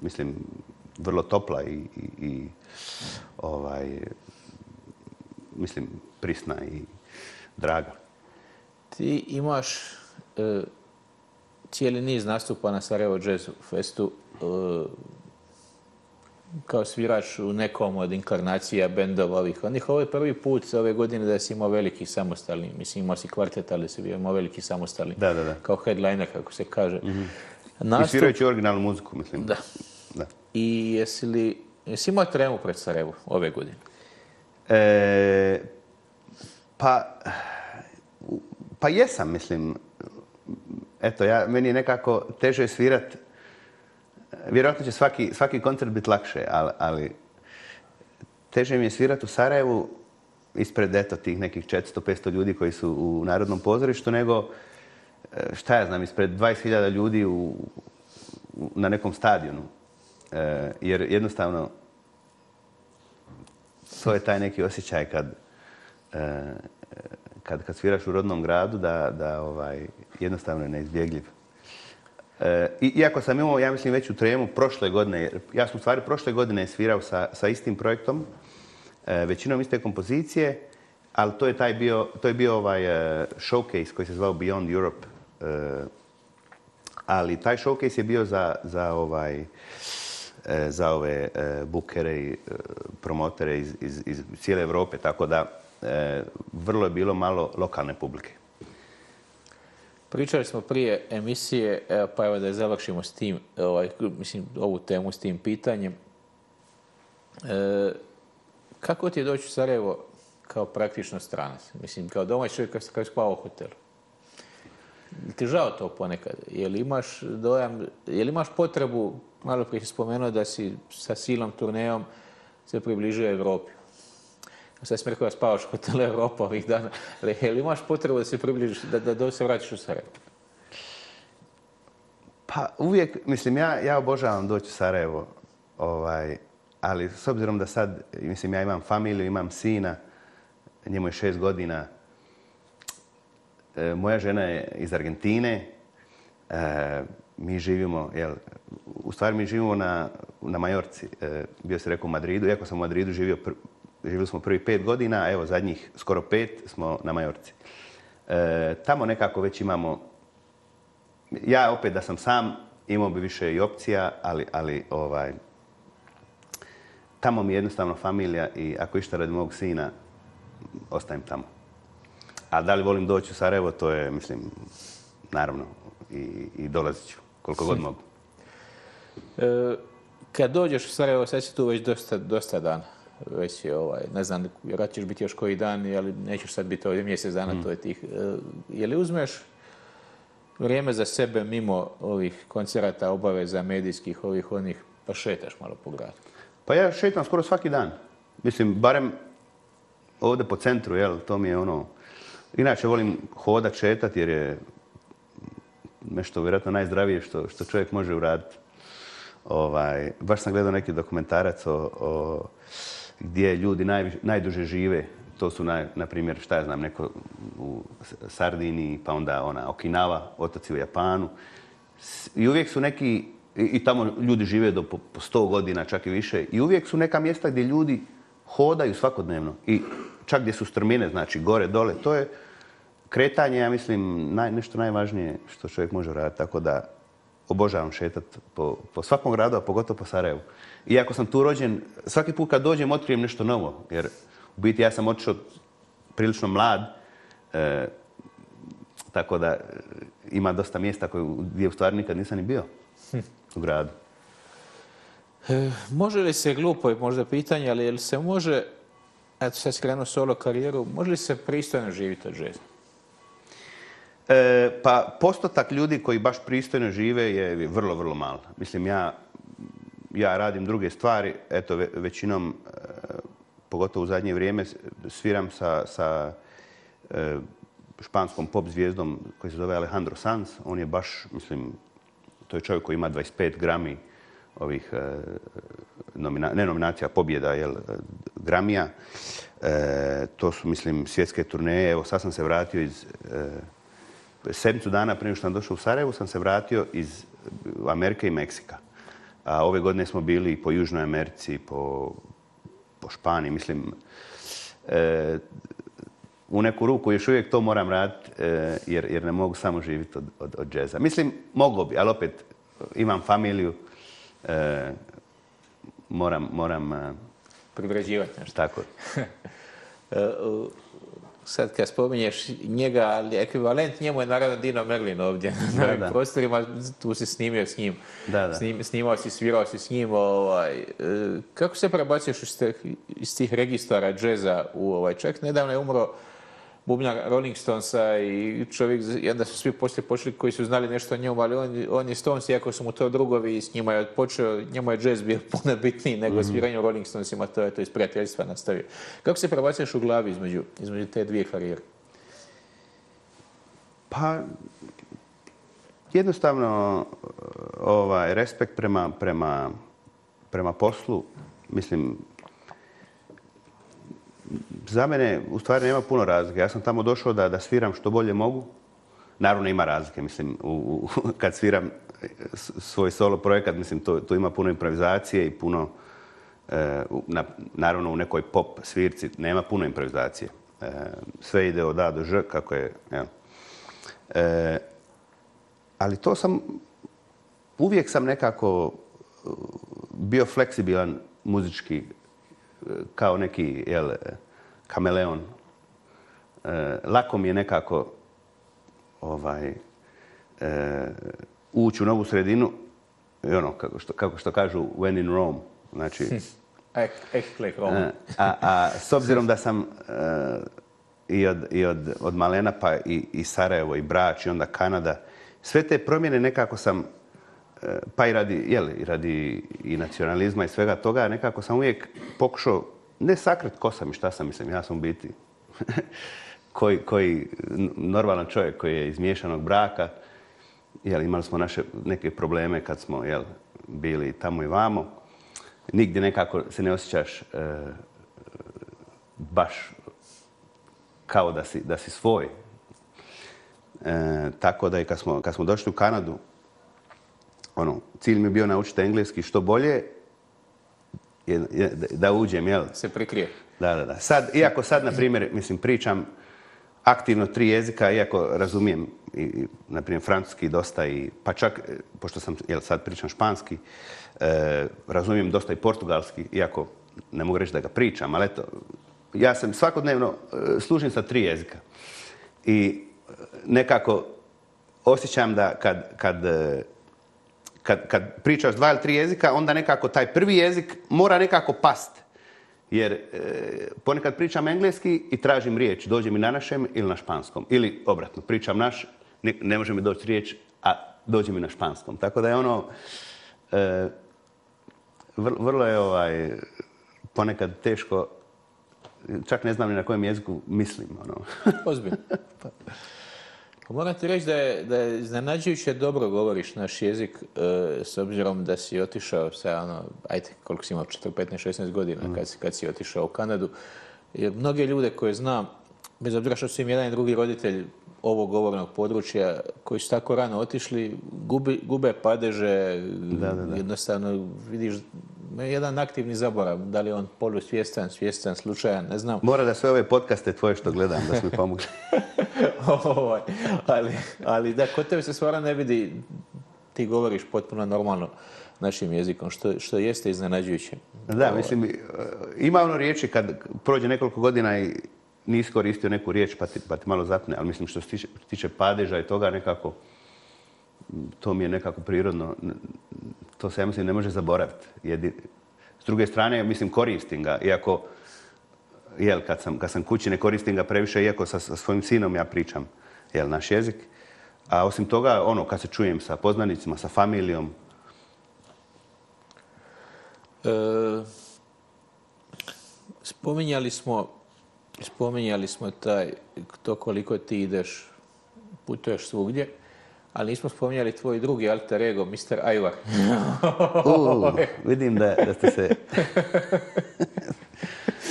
mislim, vrlo topla i, i, i ovaj, mislim, prisna i draga. Ti imaš e, cijeli niz nastupa na Sarajevo Jazz Festu. E, kao svirač u nekom od inkarnacija bendova ovih onih. Ovo je prvi put ove godine da si imao veliki samostalni. Mislim, imao si kvartet, ali si imao veliki samostalni. Da, da, da. Kao headliner, kako se kaže. Mhm. I svirajući originalnu muziku, mislim. Da. da. I jesi li... Jesi imao tremu pred Sarajevo ove godine? E, pa... Pa jesam, mislim. Eto, ja, meni je nekako teže svirat vjerojatno će svaki, svaki koncert biti lakše, ali, teže mi je svirati u Sarajevu ispred eto tih nekih 400-500 ljudi koji su u Narodnom pozorištu, nego e, šta ja znam, ispred 20.000 ljudi u, na nekom stadionu. E, jer jednostavno to je taj neki osjećaj kad, e, kad, kad sviraš u rodnom gradu da, da ovaj, jednostavno je neizbjegljiv. E, iako sam imao, ja mislim, već u tremu prošle godine, jer ja sam u stvari prošle godine svirao sa, istim projektom, e, većinom iste kompozicije, ali to je, taj bio, to je bio ovaj e, showcase koji se zvao Beyond Europe. Ali taj showcase je bio za, ovaj za ove bukere i promotere iz, iz cijele Europe, tako da vrlo je bilo malo lokalne publike. Pričali smo prije emisije, pa evo da završimo s tim, ovaj, mislim, ovu temu s tim pitanjem. E, kako ti je doći u Sarajevo kao praktično stranac? Mislim, kao domaći čovjek kao se u hotelu. Ti žao to ponekad? Je imaš dojam, je imaš potrebu, malo prije si spomenuo da si sa silom turnejom se približio Evropi? sve da spavaš u hotelu Europa ovih dana, ali je li imaš potrebu da se približiš, da, da, se vratiš u Sarajevo? Pa uvijek, mislim, ja, obožavam doći u Sarajevo, ovaj, ali s obzirom da sad, mislim, ja imam familiju, imam sina, njemu je šest godina, e, moja žena je iz Argentine, e, mi živimo, jel, u stvari mi živimo na, na Majorci, e, bio se rekao u Madridu, iako sam u Madridu živio živjeli smo prvi pet godina, a evo zadnjih skoro pet smo na Majorci. E, tamo nekako već imamo, ja opet da sam sam, imao bi više i opcija, ali, ali ovaj, tamo mi je jednostavno familija i ako išta radi mog sina, ostajem tamo. A da li volim doći u Sarajevo, to je, mislim, naravno, i, i dolazit ću koliko god mogu. E, kad dođeš u Sarajevo, sad si tu već dosta, dosta dana već je ovaj, ne znam, ćeš biti još koji dan, ali nećeš sad biti ovdje mjesec dana, mm. to je tih. E, je li uzmeš vrijeme za sebe mimo ovih koncerata, obaveza medijskih, ovih onih, pa šetaš malo po gradu? Pa ja šetam skoro svaki dan. Mislim, barem ovdje po centru, jel, to mi je ono... Inače, volim hodat, šetat, jer je nešto vjerojatno najzdravije što, što čovjek može uraditi. Ovaj, baš sam gledao neki dokumentarac o gdje ljudi najduže žive. To su, na, primjer, šta ja znam, neko u Sardini, pa onda ona Okinawa, otoci u Japanu. I uvijek su neki, i, tamo ljudi žive do po, 100 godina, čak i više, i uvijek su neka mjesta gdje ljudi hodaju svakodnevno. I čak gdje su strmine, znači gore, dole, to je kretanje, ja mislim, nešto najvažnije što čovjek može raditi. Tako da obožavam šetat po, po svakom gradu, a pogotovo po Sarajevu. Iako sam tu rođen, svaki put kad dođem otkrijem nešto novo, jer u biti ja sam otišao prilično mlad, e, tako da ima dosta mjesta koje, gdje u stvari nikad nisam ni bio u gradu. E, može li se, glupo je možda pitanje, ali je li se može, eto sad skrenuo solo karijeru, može li se pristojno živjeti od žezna? E, pa postotak ljudi koji baš pristojno žive je vrlo, vrlo malo. Mislim, ja, radim druge stvari, eto, većinom, e, pogotovo u zadnje vrijeme, sviram sa, e, španskom pop zvijezdom koji se zove Alejandro Sanz. On je baš, mislim, to je čovjek koji ima 25 grami ovih ne nominacija, pobjeda, jel, gramija. To su, mislim, svjetske turneje. Evo, sad sam se vratio iz sedmicu dana prije što sam došao u Sarajevo sam se vratio iz Amerike i Meksika. A ove godine smo bili po Južnoj Americi, po, po Španiji, mislim. E, u neku ruku još uvijek to moram raditi e, jer, jer ne mogu samo živjeti od, od, od džeza. Mislim, moglo bi, ali opet imam familiju, e, moram... moram Privređivati nešto. Tako. [laughs] sad kad spominješ njega, ali ekvivalent njemu je naravno Dino Merlin ovdje da, [laughs] na prostorima, tu si snimio s njim, da, snimao si, svirao si s njim. Ovaj, e, kako se prebacuješ iz tih registara džeza u ovaj, čak nedavno je umro bubnjak Rolling Stonesa i čovjek, jedna su svi poslije počeli koji su znali nešto o njemu, ali on, je Stones, iako su mu to drugovi i s njima je počeo, njemu je jazz bio [laughs] puno bitniji nego mm-hmm. sviranje Rolling Stonesima, to je to iz prijateljstva nastavio. Kako se prebacuješ u glavi između, između te dvije karijere? Pa, jednostavno, ovaj, respekt prema, prema, prema poslu, mislim, za mene u stvari nema puno razlike. Ja sam tamo došao da, sviram što bolje mogu. Naravno ima razlike, mislim, kad sviram svoj solo projekat, mislim, to, ima puno improvizacije i puno, eh, naravno u nekoj pop svirci nema puno improvizacije. Eh, sve ide od A do Ž, kako je, jel... Eh, ali to sam, uvijek sam nekako bio fleksibilan muzički, kao neki, jel, kameleon. E, lako mi je nekako ovaj, e, ući u novu sredinu i ono, kako što, kažu, when in Rome. Znači, [laughs] e, a, s obzirom da sam i, od, i Malena pa i, Sarajevo i Brač i onda Kanada, sve te promjene nekako sam pa i radi, i radi i nacionalizma i svega toga, nekako sam uvijek pokušao ne sakret ko sam i šta sam, mislim, ja sam u biti [laughs] koji, normalan čovjek koji je iz miješanog braka, imali smo naše neke probleme kad smo bili tamo i vamo. Nigdje nekako se ne osjećaš e, baš kao da si, svoj. E, tako da i kad smo, kad smo došli u Kanadu, ono, cilj mi je bio naučiti engleski što bolje da uđem, jel? Se prikrije. Da, da, da. Sad, iako sad, na primjer, mislim, pričam aktivno tri jezika, iako razumijem, i, na primjer, francuski dosta i, pa čak, e, pošto sam, jel, sad pričam španski, e, razumijem dosta i portugalski, iako ne mogu reći da ga pričam, ali eto, ja sam svakodnevno e, služim sa tri jezika. I nekako osjećam da kad, kad kad, kad pričaš dva ili tri jezika, onda nekako taj prvi jezik mora nekako past. Jer e, ponekad pričam engleski i tražim riječ. Dođe mi na našem ili na španskom. Ili obratno, pričam naš, ne, može mi doći riječ, a dođe mi na španskom. Tako da je ono, e, vrlo, vrlo je ovaj, ponekad teško, čak ne znam ni na kojem jeziku mislim. Ono. [laughs] Pa moram ti reći da je, da je iznenađujuće dobro govoriš naš jezik e, s obzirom da si otišao sa ono, ajde koliko si imao, 4, 15, 16 godina mhm. kad, si, kad si otišao u Kanadu. Jer mnoge ljude koje znam, bez obzira što su im jedan i drugi roditelj ovog govornog područja koji su tako rano otišli, gube padeže, jednostavno vidiš jedan aktivni zaborav, da li je on polusvjestan, svjestan, slučajan, ne znam. Mora da sve ove podcaste tvoje što gledam, da su mi pomogli. [laughs] Ovaj, ali, ali da, kod tebe se stvara ne vidi, ti govoriš potpuno normalno našim jezikom, što, što jeste iznenađujuće. Da, mislim, e, ima ono riječi kad prođe nekoliko godina i nisi koristio neku riječ pa ti, pa malo zapne, ali mislim što se tiče, padeža i toga nekako, to mi je nekako prirodno, to se ja mislim ne može zaboraviti. Jedi, s druge strane, mislim, koristim ga, iako jel, kad sam, kad sam kući ne koristim ga previše, iako sa, svojim sinom ja pričam jel, naš jezik. A osim toga, ono, kad se čujem sa poznanicima, sa familijom. E, spominjali smo spominjali smo taj, to koliko ti ideš, putuješ svugdje, ali nismo spominjali tvoj drugi alter ego, Mr. Ajvar. [laughs] vidim da, da ste se [laughs]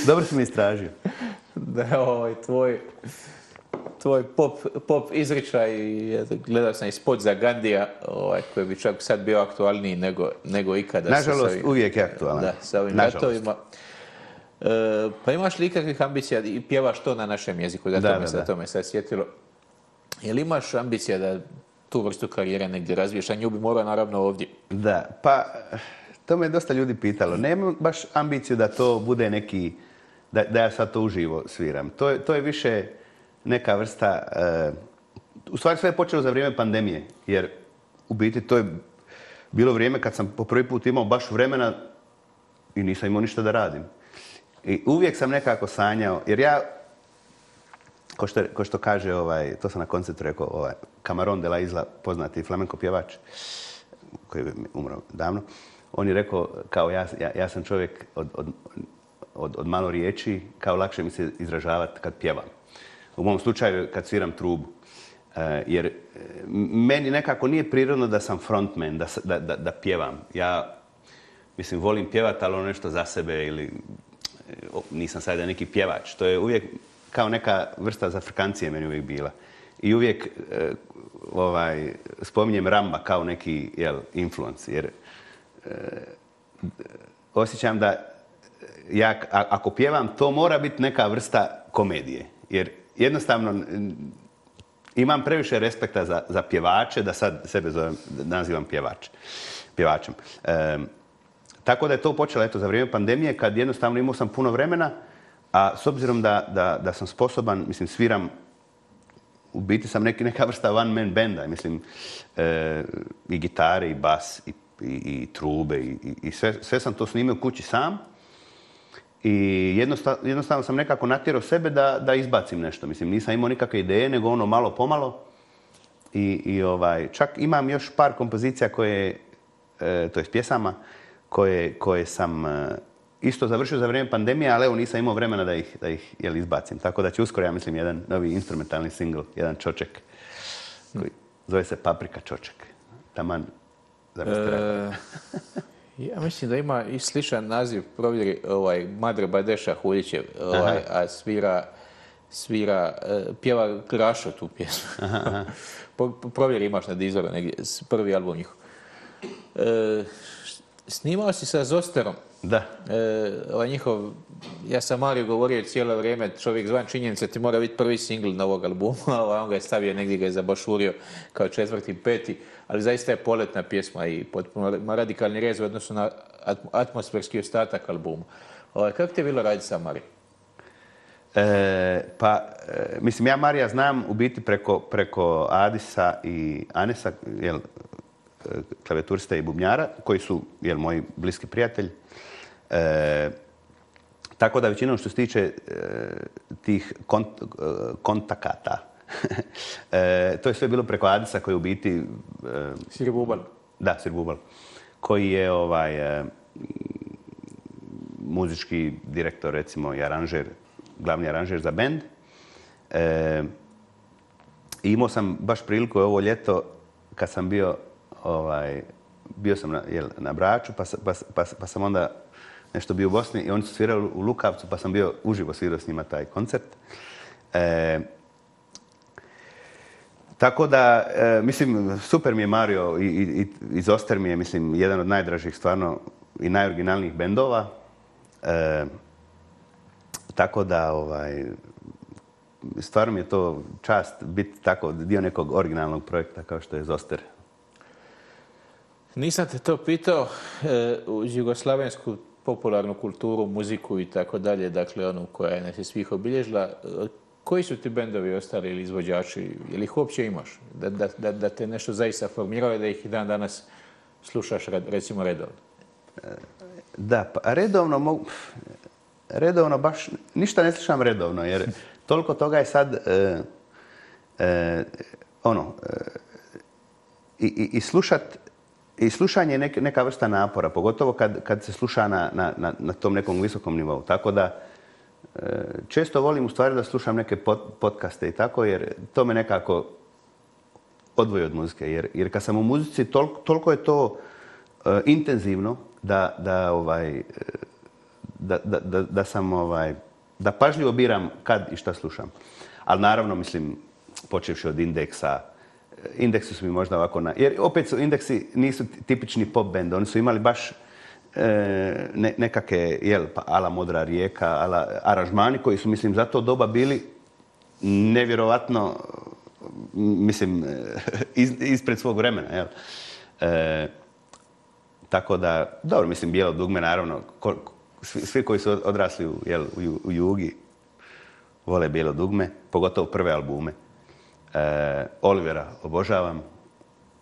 Dobro si me istražio. Da, ovaj, tvoj, tvoj pop, pop izričaj, gledao sam i spot za Gandija, ovaj, koji bi čak sad bio aktualniji nego, nego ikada. Nažalost, uvijek je aktualan. Da, sa ovim ratovima. E, pa imaš li ikakvih ambicija i pjevaš to na našem jeziku, da, da, to me, da, to me sad sjetilo. Jel imaš ambicija da tu vrstu karijere negdje razviješ, a nju bi morao naravno ovdje? Da, pa to me je dosta ljudi pitalo. Nemam baš ambiciju da to bude neki da, ja sad to uživo sviram. To je, više neka vrsta... E, u stvari sve je počelo za vrijeme pandemije, jer u biti to je bilo vrijeme kad sam po prvi put imao baš vremena i nisam imao ništa da radim. I uvijek sam nekako sanjao, jer ja, ko što, kaže, ovaj, to sam na koncertu rekao, ovaj, Camaron de la Isla, poznati flamenko pjevač, koji je umro davno, on je rekao, kao ja, sam čovjek od od, malo riječi, kao lakše mi se izražavati kad pjevam. U mom slučaju kad sviram trubu. E, jer e, meni nekako nije prirodno da sam frontman, da, pjevam. Ja, mislim, volim pjevati, ali ono nešto za sebe ili e, nisam sada neki pjevač. To je uvijek kao neka vrsta zafrikancije meni uvijek bila. I uvijek ovaj, spominjem Ramba kao neki jel, influence, jer osjećam da ja ako pjevam, to mora biti neka vrsta komedije. Jer jednostavno imam previše respekta za, za pjevače, da sad sebe zovem, nazivam pjevač, pjevačem. tako da je to počelo eto, za vrijeme pandemije, kad jednostavno imao sam puno vremena, a s obzirom da, da, da sam sposoban, mislim, sviram u biti sam neki, neka vrsta one man benda, mislim, e, i gitare, i bas, i, i, trube, i, i sve, sve sam to snimio kući sam, i jednostavno, sam nekako natjerao sebe da, izbacim nešto. Mislim, nisam imao nikakve ideje, nego ono malo pomalo. I, i ovaj, čak imam još par kompozicija koje, e, to to s pjesama, koje, sam e, isto završio za vrijeme pandemije, ali evo nisam imao vremena da ih, ih izbacim. Tako da će uskoro, ja mislim, jedan novi instrumentalni single, jedan čoček, koji zove se Paprika čoček. Taman, za [laughs] Ja mislim da ima i sličan naziv, provjeri, ovaj, Madre Badeša Huljićev, ovaj, a svira, svira, e, pjeva Grašo tu pjesmu. [laughs] provjeri imaš na dizoru negdje, prvi album njihov. E, snimao si sa Zosterom. Da. E, ovaj njihov, ja sam Mario govorio cijelo vrijeme, čovjek zvan činjenica ti mora biti prvi singl novog albuma, [laughs] a on ga je stavio negdje, ga je zabošurio kao četvrti, peti ali zaista je poletna pjesma i potpuno radikalni rez u odnosu na atmosferski ostatak albuma. Kako ti je bilo raditi sa Marijom? E, pa, e, mislim, ja Marija znam u biti preko, Adisa i Anesa, jel, e, i bubnjara, koji su, jel, moji bliski prijatelji. tako da većinom što se tiče tih kontakata, [laughs] E, to je sve bilo preko Adisa koji je u biti... E, Sir Bubal. Da, Sir Bubal. Koji je ovaj, e, muzički direktor, recimo, i aranžer, glavni aranžer za bend. I imao sam baš priliku ovo ljeto kad sam bio ovaj, bio sam na, jel, na Braču, pa, pa, pa, pa, sam onda nešto bio u Bosni i oni su svirali u Lukavcu, pa sam bio uživo svirao s njima taj koncert. E, tako da, e, mislim, super mi je Mario i, i, mi je, mislim, jedan od najdražih stvarno i najoriginalnijih bendova. E, tako da, ovaj, stvarno mi je to čast biti tako dio nekog originalnog projekta kao što je Zoster. Nisam te to pitao, e, u jugoslavensku popularnu kulturu, muziku i tako dalje, dakle onu koja je svih obilježila, koji su ti bendovi ostali ili izvođači, ili ih uopće imaš? Da, te nešto zaista formirao i da ih i dan danas slušaš recimo redovno? E, da, pa redovno mogu... Redovno baš, ništa ne slušam redovno, jer [laughs] toliko toga je sad, e, e, ono, i, i, slušat, i slušanje je neka vrsta napora, pogotovo kad, se sluša na, na tom nekom visokom nivou. Tako da, često volim u stvari da slušam neke podcaste i tako, jer to me nekako odvoji od muzike. Jer, jer kad sam u muzici, tol, toliko je to eh, intenzivno da, da, ovaj, eh, da, da, da sam ovaj, da pažljivo biram kad i šta slušam. Ali naravno, mislim, počevši od indeksa, eh, indeksi su mi možda ovako na... Jer opet su indeksi nisu tipični pop band, oni su imali baš E, nekakve jel, pa ala Modra rijeka, ala aranžmani koji su, mislim, za to doba bili nevjerovatno, mislim, [laughs] ispred svog vremena, jel. E, tako da, dobro, mislim, Bijelo dugme, naravno, svi, koji su odrasli u, u, jugi vole Bijelo dugme, pogotovo prve albume. E, Olivera obožavam.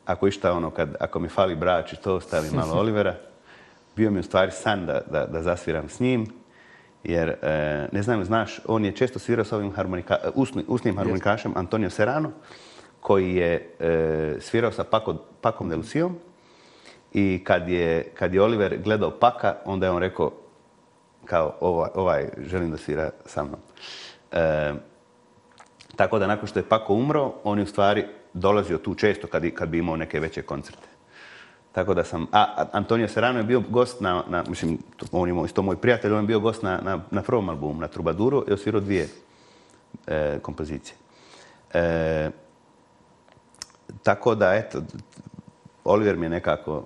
Ako išta ono, kad, ako mi fali brač i to, stavim malo [laughs] Olivera bio mi u stvari san da, zasviram s njim, jer e, ne znam, znaš, on je često svirao s ovim usnim harmonikašem Antonio Serrano, koji je e, svirao sa Paco, Pakom Delucijom i kad je, kad je Oliver gledao Paka, onda je on rekao kao ovaj, želim da svira sa mnom. E, tako da nakon što je Pako umro, on je u stvari dolazio tu često kad, kad bi imao neke veće koncerte. Tako da sam, a Antonio Serrano je bio gost na, na mislim, on je isto moj prijatelj, on je bio gost na, na, na prvom albumu, na Trubaduru, je osvirao dvije e, kompozicije. E, tako da, eto, Oliver mi je nekako,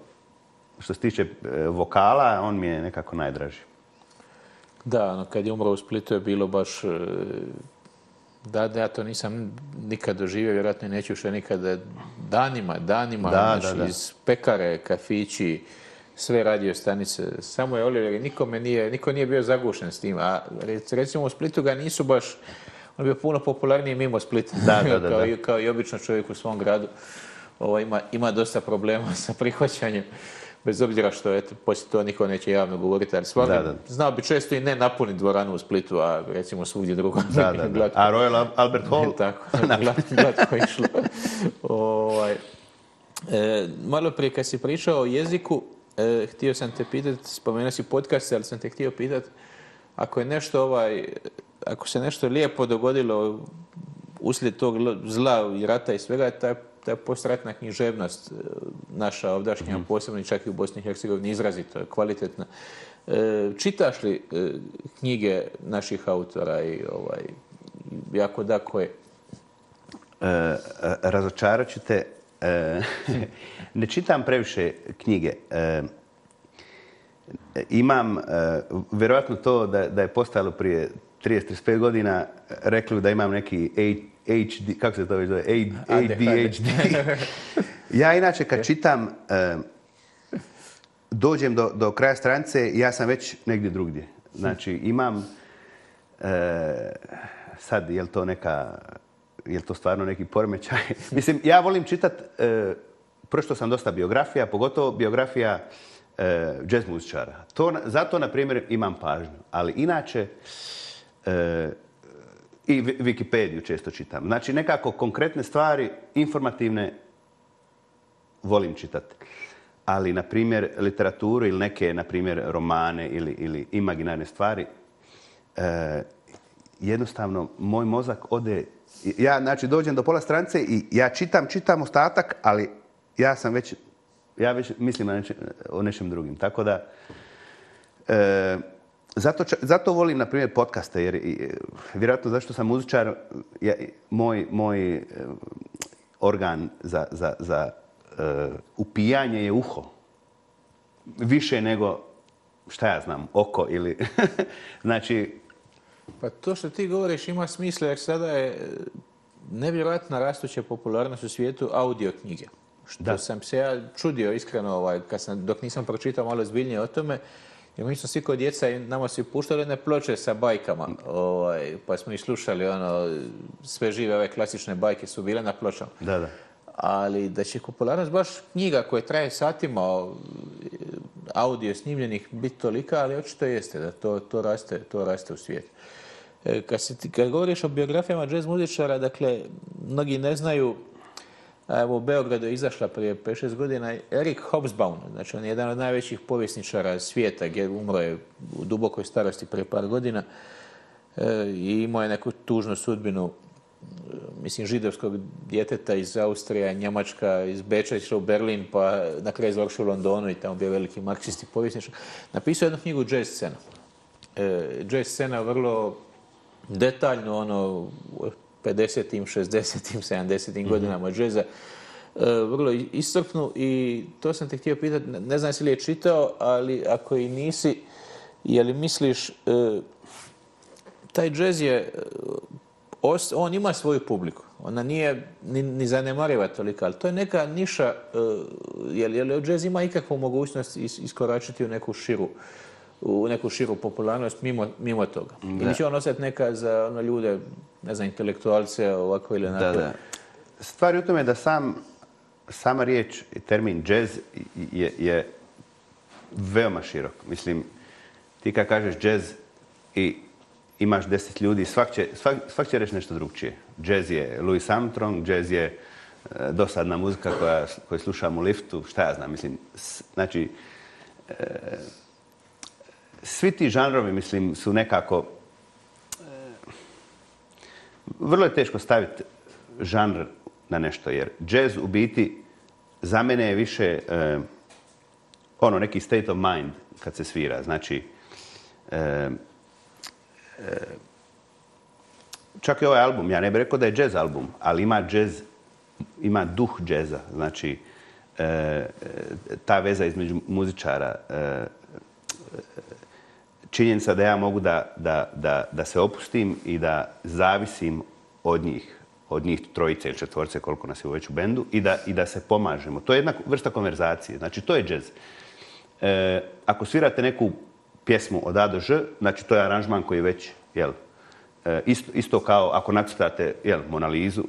što se tiče e, vokala, on mi je nekako najdraži. Da, no, kad je umro u Splitu je bilo baš da, da, ja to nisam nikad doživio, vjerojatno neću što nikada danima, danima, ono, znači, iz pekare, kafići, sve radio stanice. Samo je Oliver, nikome nije, niko nije bio zagušen s tim, a recimo u Splitu ga nisu baš, on je bio puno popularniji mimo Splita, [laughs] kao, kao i obično čovjek u svom gradu. Ovo, ovaj, ima, ima dosta problema [laughs] sa prihvaćanjem bez obzira što eto, poslije to niko neće javno govoriti, ali stvarno znao bi često i ne napuniti dvoranu u Splitu, a recimo svugdje drugo. Da, da, [laughs] A Royal Albert Hall? Ne, [laughs] tako, [laughs] glatko, išlo. ovaj. e, malo prije kad si pričao o jeziku, e, htio sam te pitati, spomenuo si podcast, ali sam te htio pitati, ako je nešto ovaj, ako se nešto lijepo dogodilo uslijed tog zla i rata i svega, taj ta postratna književnost e, naša ovdašnja, mhm. posebno čak i u Bosni i Hercegovini, izrazito je kvalitetna. E, čitaš li e, knjige naših autora i ovaj, jako da koje? razočarat ću te. [laughs] ne čitam previše knjige. imam, vjerojatno to da, da je postalo prije 30-35 godina, rekli da imam neki HD, kako se to već zove, ADHD. [laughs] ja inače kad čitam, eh, dođem do, kraja strance, ja sam već negdje drugdje. Znači imam, eh, sad je to neka, je to stvarno neki poremećaj? [laughs] Mislim, ja volim čitat, eh, prošto sam dosta biografija, pogotovo biografija jazz muzičara. To, zato, na primjer, imam pažnju. Ali inače, i Wikipediju često čitam. Znači nekako konkretne stvari, informativne, volim čitati. Ali, na primjer, literaturu ili neke, na primjer, romane ili, ili imaginarne stvari, e, jednostavno, moj mozak ode... Ja, znači, dođem do pola strance i ja čitam, čitam ostatak, ali ja sam već... Ja već mislim o nečem drugim. Tako da... E, zato, zato volim, na primjer, podcaste, jer e, vjerojatno zašto sam muzičar, moj, moj e, organ za, za, za e, upijanje je uho. Više nego, šta ja znam, oko ili... [laughs] znači... Pa to što ti govoriš ima smisla, jer sada je nevjerojatna rastuća popularnost u svijetu audio knjige. Što da. sam se ja čudio iskreno ovaj, kad sam, dok nisam pročitao malo zbiljnije o tome, i mi smo svi kod djeca i nama su puštali jedne ploče sa bajkama. Ovaj, pa smo i slušali ono, sve žive ove klasične bajke su bile na pločama. Da, da. Ali da će popularnost baš knjiga koja traje satima, audio snimljenih, biti tolika, ali očito jeste da to, raste, to u svijetu. E, kad, kad govoriš o biografijama jazz muzičara, dakle, mnogi ne znaju Evo, u Beogradu je izašla prije 5-6 godina Erik Hobsbawm, znači on je jedan od najvećih povjesničara svijeta, gdje umro je u dubokoj starosti prije par godina e, i imao je neku tužnu sudbinu, mislim, židovskog djeteta iz Austrija, Njemačka, iz Beča u Berlin, pa na kraju završio u Londonu i tamo bio veliki marksisti povjesničar. Napisao je jednu knjigu Jazz scena. E, jazz scena vrlo detaljno, ono, 50., 60., 70. godinama e, vrlo iscrpnu i to sam te htio pitati, ne znam si li je čitao, ali ako i nisi, je li misliš, e, taj džez je, e, on ima svoju publiku, ona nije ni, zanemariva tolika, ali to je neka niša, je li, džez ima ikakvu mogućnost iskoračiti u neku širu u neku širu popularnost mimo, toga. Ili će on ostati neka za ono, ljude ne znam, intelektualce ovako ili onako. Da, da. Stvar je u tome da sam, sama riječ, termin jazz je, je veoma širok. Mislim, ti kad kažeš jazz i imaš deset ljudi, svak će, svak, će reći nešto drugčije. Jazz je Louis Armstrong, jazz je e, dosadna muzika koja, koju slušam u liftu, šta ja znam, mislim, znači, e, svi ti žanrovi, mislim, su nekako vrlo je teško staviti žanr na nešto, jer jazz u biti za mene je više eh, ono neki state of mind kad se svira. Znači, eh, eh, čak i ovaj album, ja ne bih rekao da je jazz album, ali ima jazz, ima duh jazza. Znači, ta veza između muzičara, činjenica da ja mogu da, da, da, da se opustim i da zavisim od njih, od njih trojice ili četvorce koliko nas je u bendu i da, i da se pomažemo. To je jedna vrsta konverzacije, znači to je džez. E, ako svirate neku pjesmu od A do Ž, znači to je aranžman koji je već, jel, e, isto, isto, kao ako nacrtate, jel, Monalizu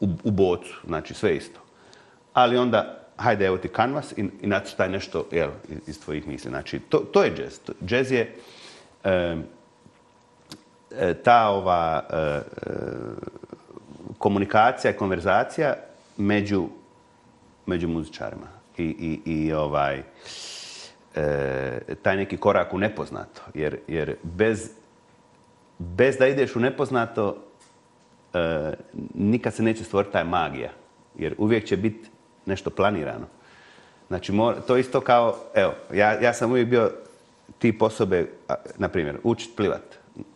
u, u bocu, znači sve isto. Ali onda hajde evo ti kanvas i, i nacrtaj nešto iz tvojih misli. Znači, to, je jazz. Jazz je e, ta ova e, e, komunikacija i konverzacija među, među muzičarima. I, ovaj, taj neki korak u nepoznato. Jer, bez, da ideš u nepoznato, nikad se neće stvoriti ta magija. Jer uvijek će biti nešto planirano. Znači, to isto kao, evo, ja, ja sam uvijek bio tip osobe, na primjer, učit plivat.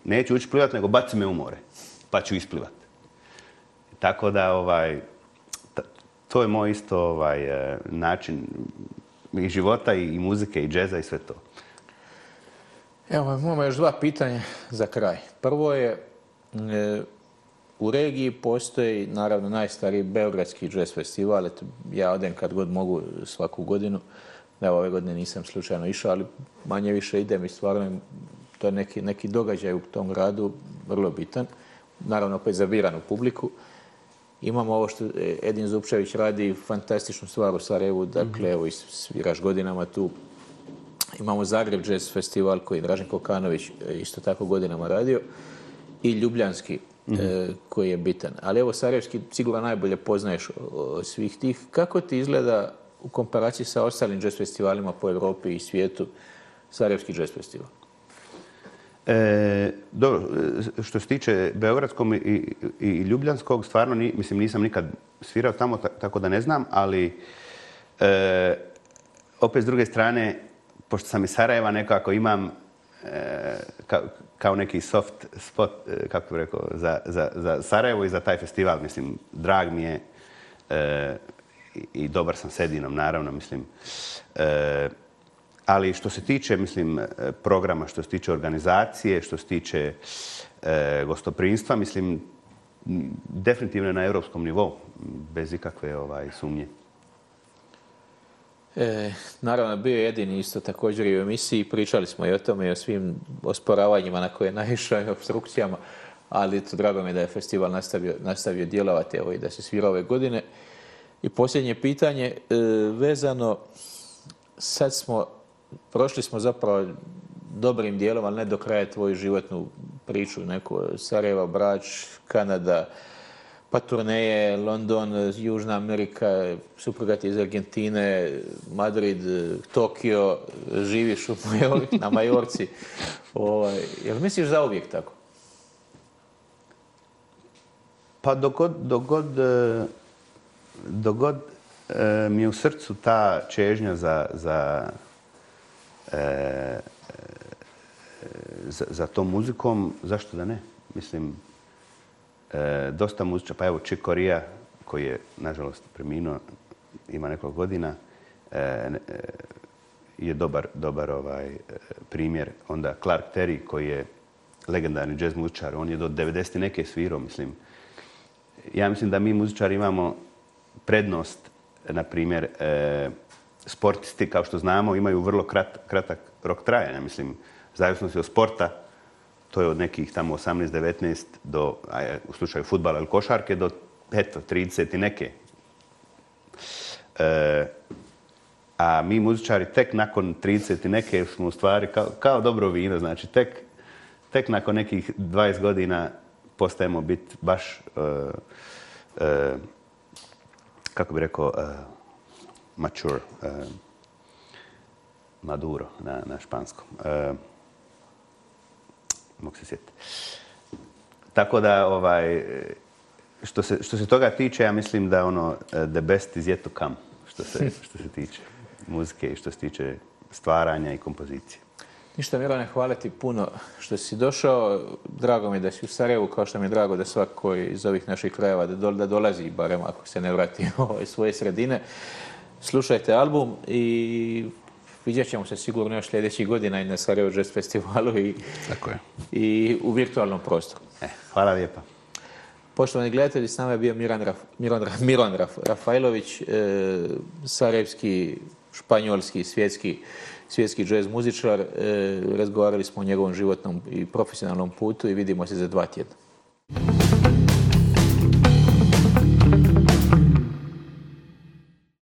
Neću učit plivat, nego baci me u more, pa ću isplivat. Tako da, ovaj, to je moj isto ovaj, e, način i života, i muzike, i džeza, i sve to. Evo, imamo još dva pitanja za kraj. Prvo je, e, u regiji postoji, naravno, najstariji Beogradski jazz festival. Ja odem kad god mogu svaku godinu. Evo, ove godine nisam slučajno išao, ali manje više idem i stvarno to je neki, događaj u tom gradu, vrlo bitan. Naravno, opet zabiranu publiku. Imamo ovo što Edin Zupčević radi, fantastičnu stvar u Sarajevu, dakle, mhm. evo, sviraš godinama tu. Imamo Zagreb Jazz Festival koji je Dražen Kokanović e, isto tako godinama radio i Ljubljanski Mhm. E, koji je bitan. Ali evo, Sarajevski sigurno najbolje poznaješ svih tih. Kako ti izgleda u komparaciji sa ostalim jazz festivalima po Europi i svijetu Sarajevski jazz festival? E, dobro, e, što se tiče Beogradskog i, Ljubljanskog, stvarno mislim, nisam nikad svirao tamo, tako da ne znam, ali opet s druge strane, pošto sam iz Sarajeva, nekako imam, kao neki soft spot, e, kako bih rekao, za, za, Sarajevo i za taj festival. Mislim, drag mi je e, i dobar sam s Edinom, naravno, mislim. E, ali što se tiče, mislim, programa, što se tiče organizacije, što se tiče e, mislim, definitivno na europskom nivou, bez ikakve ovaj, sumnje. E, naravno, bio je jedini isto također i u emisiji, pričali smo i o tome i o svim osporavanjima na koje [laughs] naišao i obstrukcijama, ali to drago mi je da je festival nastavio, djelovati evo, i da se svira ove godine. I posljednje pitanje, e, vezano, sad smo, prošli smo zapravo dobrim dijelom, ali ne do kraja tvoju životnu priču, neko Sarajeva, Brač, Kanada, pa turneje, London, Južna Amerika, supruga ti iz Argentine, Madrid, Tokio, živiš u Majorci, na Majorci. [laughs] Jer ovaj, jel misliš za uvijek tako? Pa dogod, e, e, mi je u srcu ta čežnja za, za, e, za tom muzikom, zašto da ne? Mislim, E, dosta muzičar, pa evo Chick Corea, koji je, nažalost, preminuo, ima nekoliko godina, e, e, je dobar, ovaj, primjer. Onda Clark Terry, koji je legendarni jazz muzičar, on je do 90. neke svirao, mislim. Ja mislim da mi muzičari imamo prednost, na primjer, sportisti, kao što znamo, imaju vrlo kratak rok trajanja, mislim, zavisno se od sporta, to je od nekih tamo 18-19 do, u slučaju futbala ili košarke, do eto, 30 i neke. E, a mi muzičari tek nakon 30 i neke smo u stvari kao, dobro vino, znači tek, tek nakon nekih 20 godina postajemo biti baš, e, e, kako bi rekao, mature, maduro na, na španskom. Mogu se sjetiti. Tako da, ovaj, što se, što se toga tiče, ja mislim da ono, the best is yet to come, što se, [laughs] što se tiče muzike i što se tiče stvaranja i kompozicije. Ništa, Milane, hvala ti puno što si došao. Drago mi je da si u Sarajevu, kao što mi je drago da svako iz ovih naših krajeva da dolazi, barem ako se ne vrati u svoje sredine. Slušajte album i Vidjet ćemo se sigurno još sljedećih godina i na Sarajevo Jazz Festivalu i, Tako je. i u virtualnom prostoru. E, hvala lijepa. Poštovani gledatelji, s nama je bio Miran, Rafajlović, e, sarajevski, španjolski, svjetski, svjetski jazz muzičar. E, razgovarali smo o njegovom životnom i profesionalnom putu i vidimo se za dva tjedna.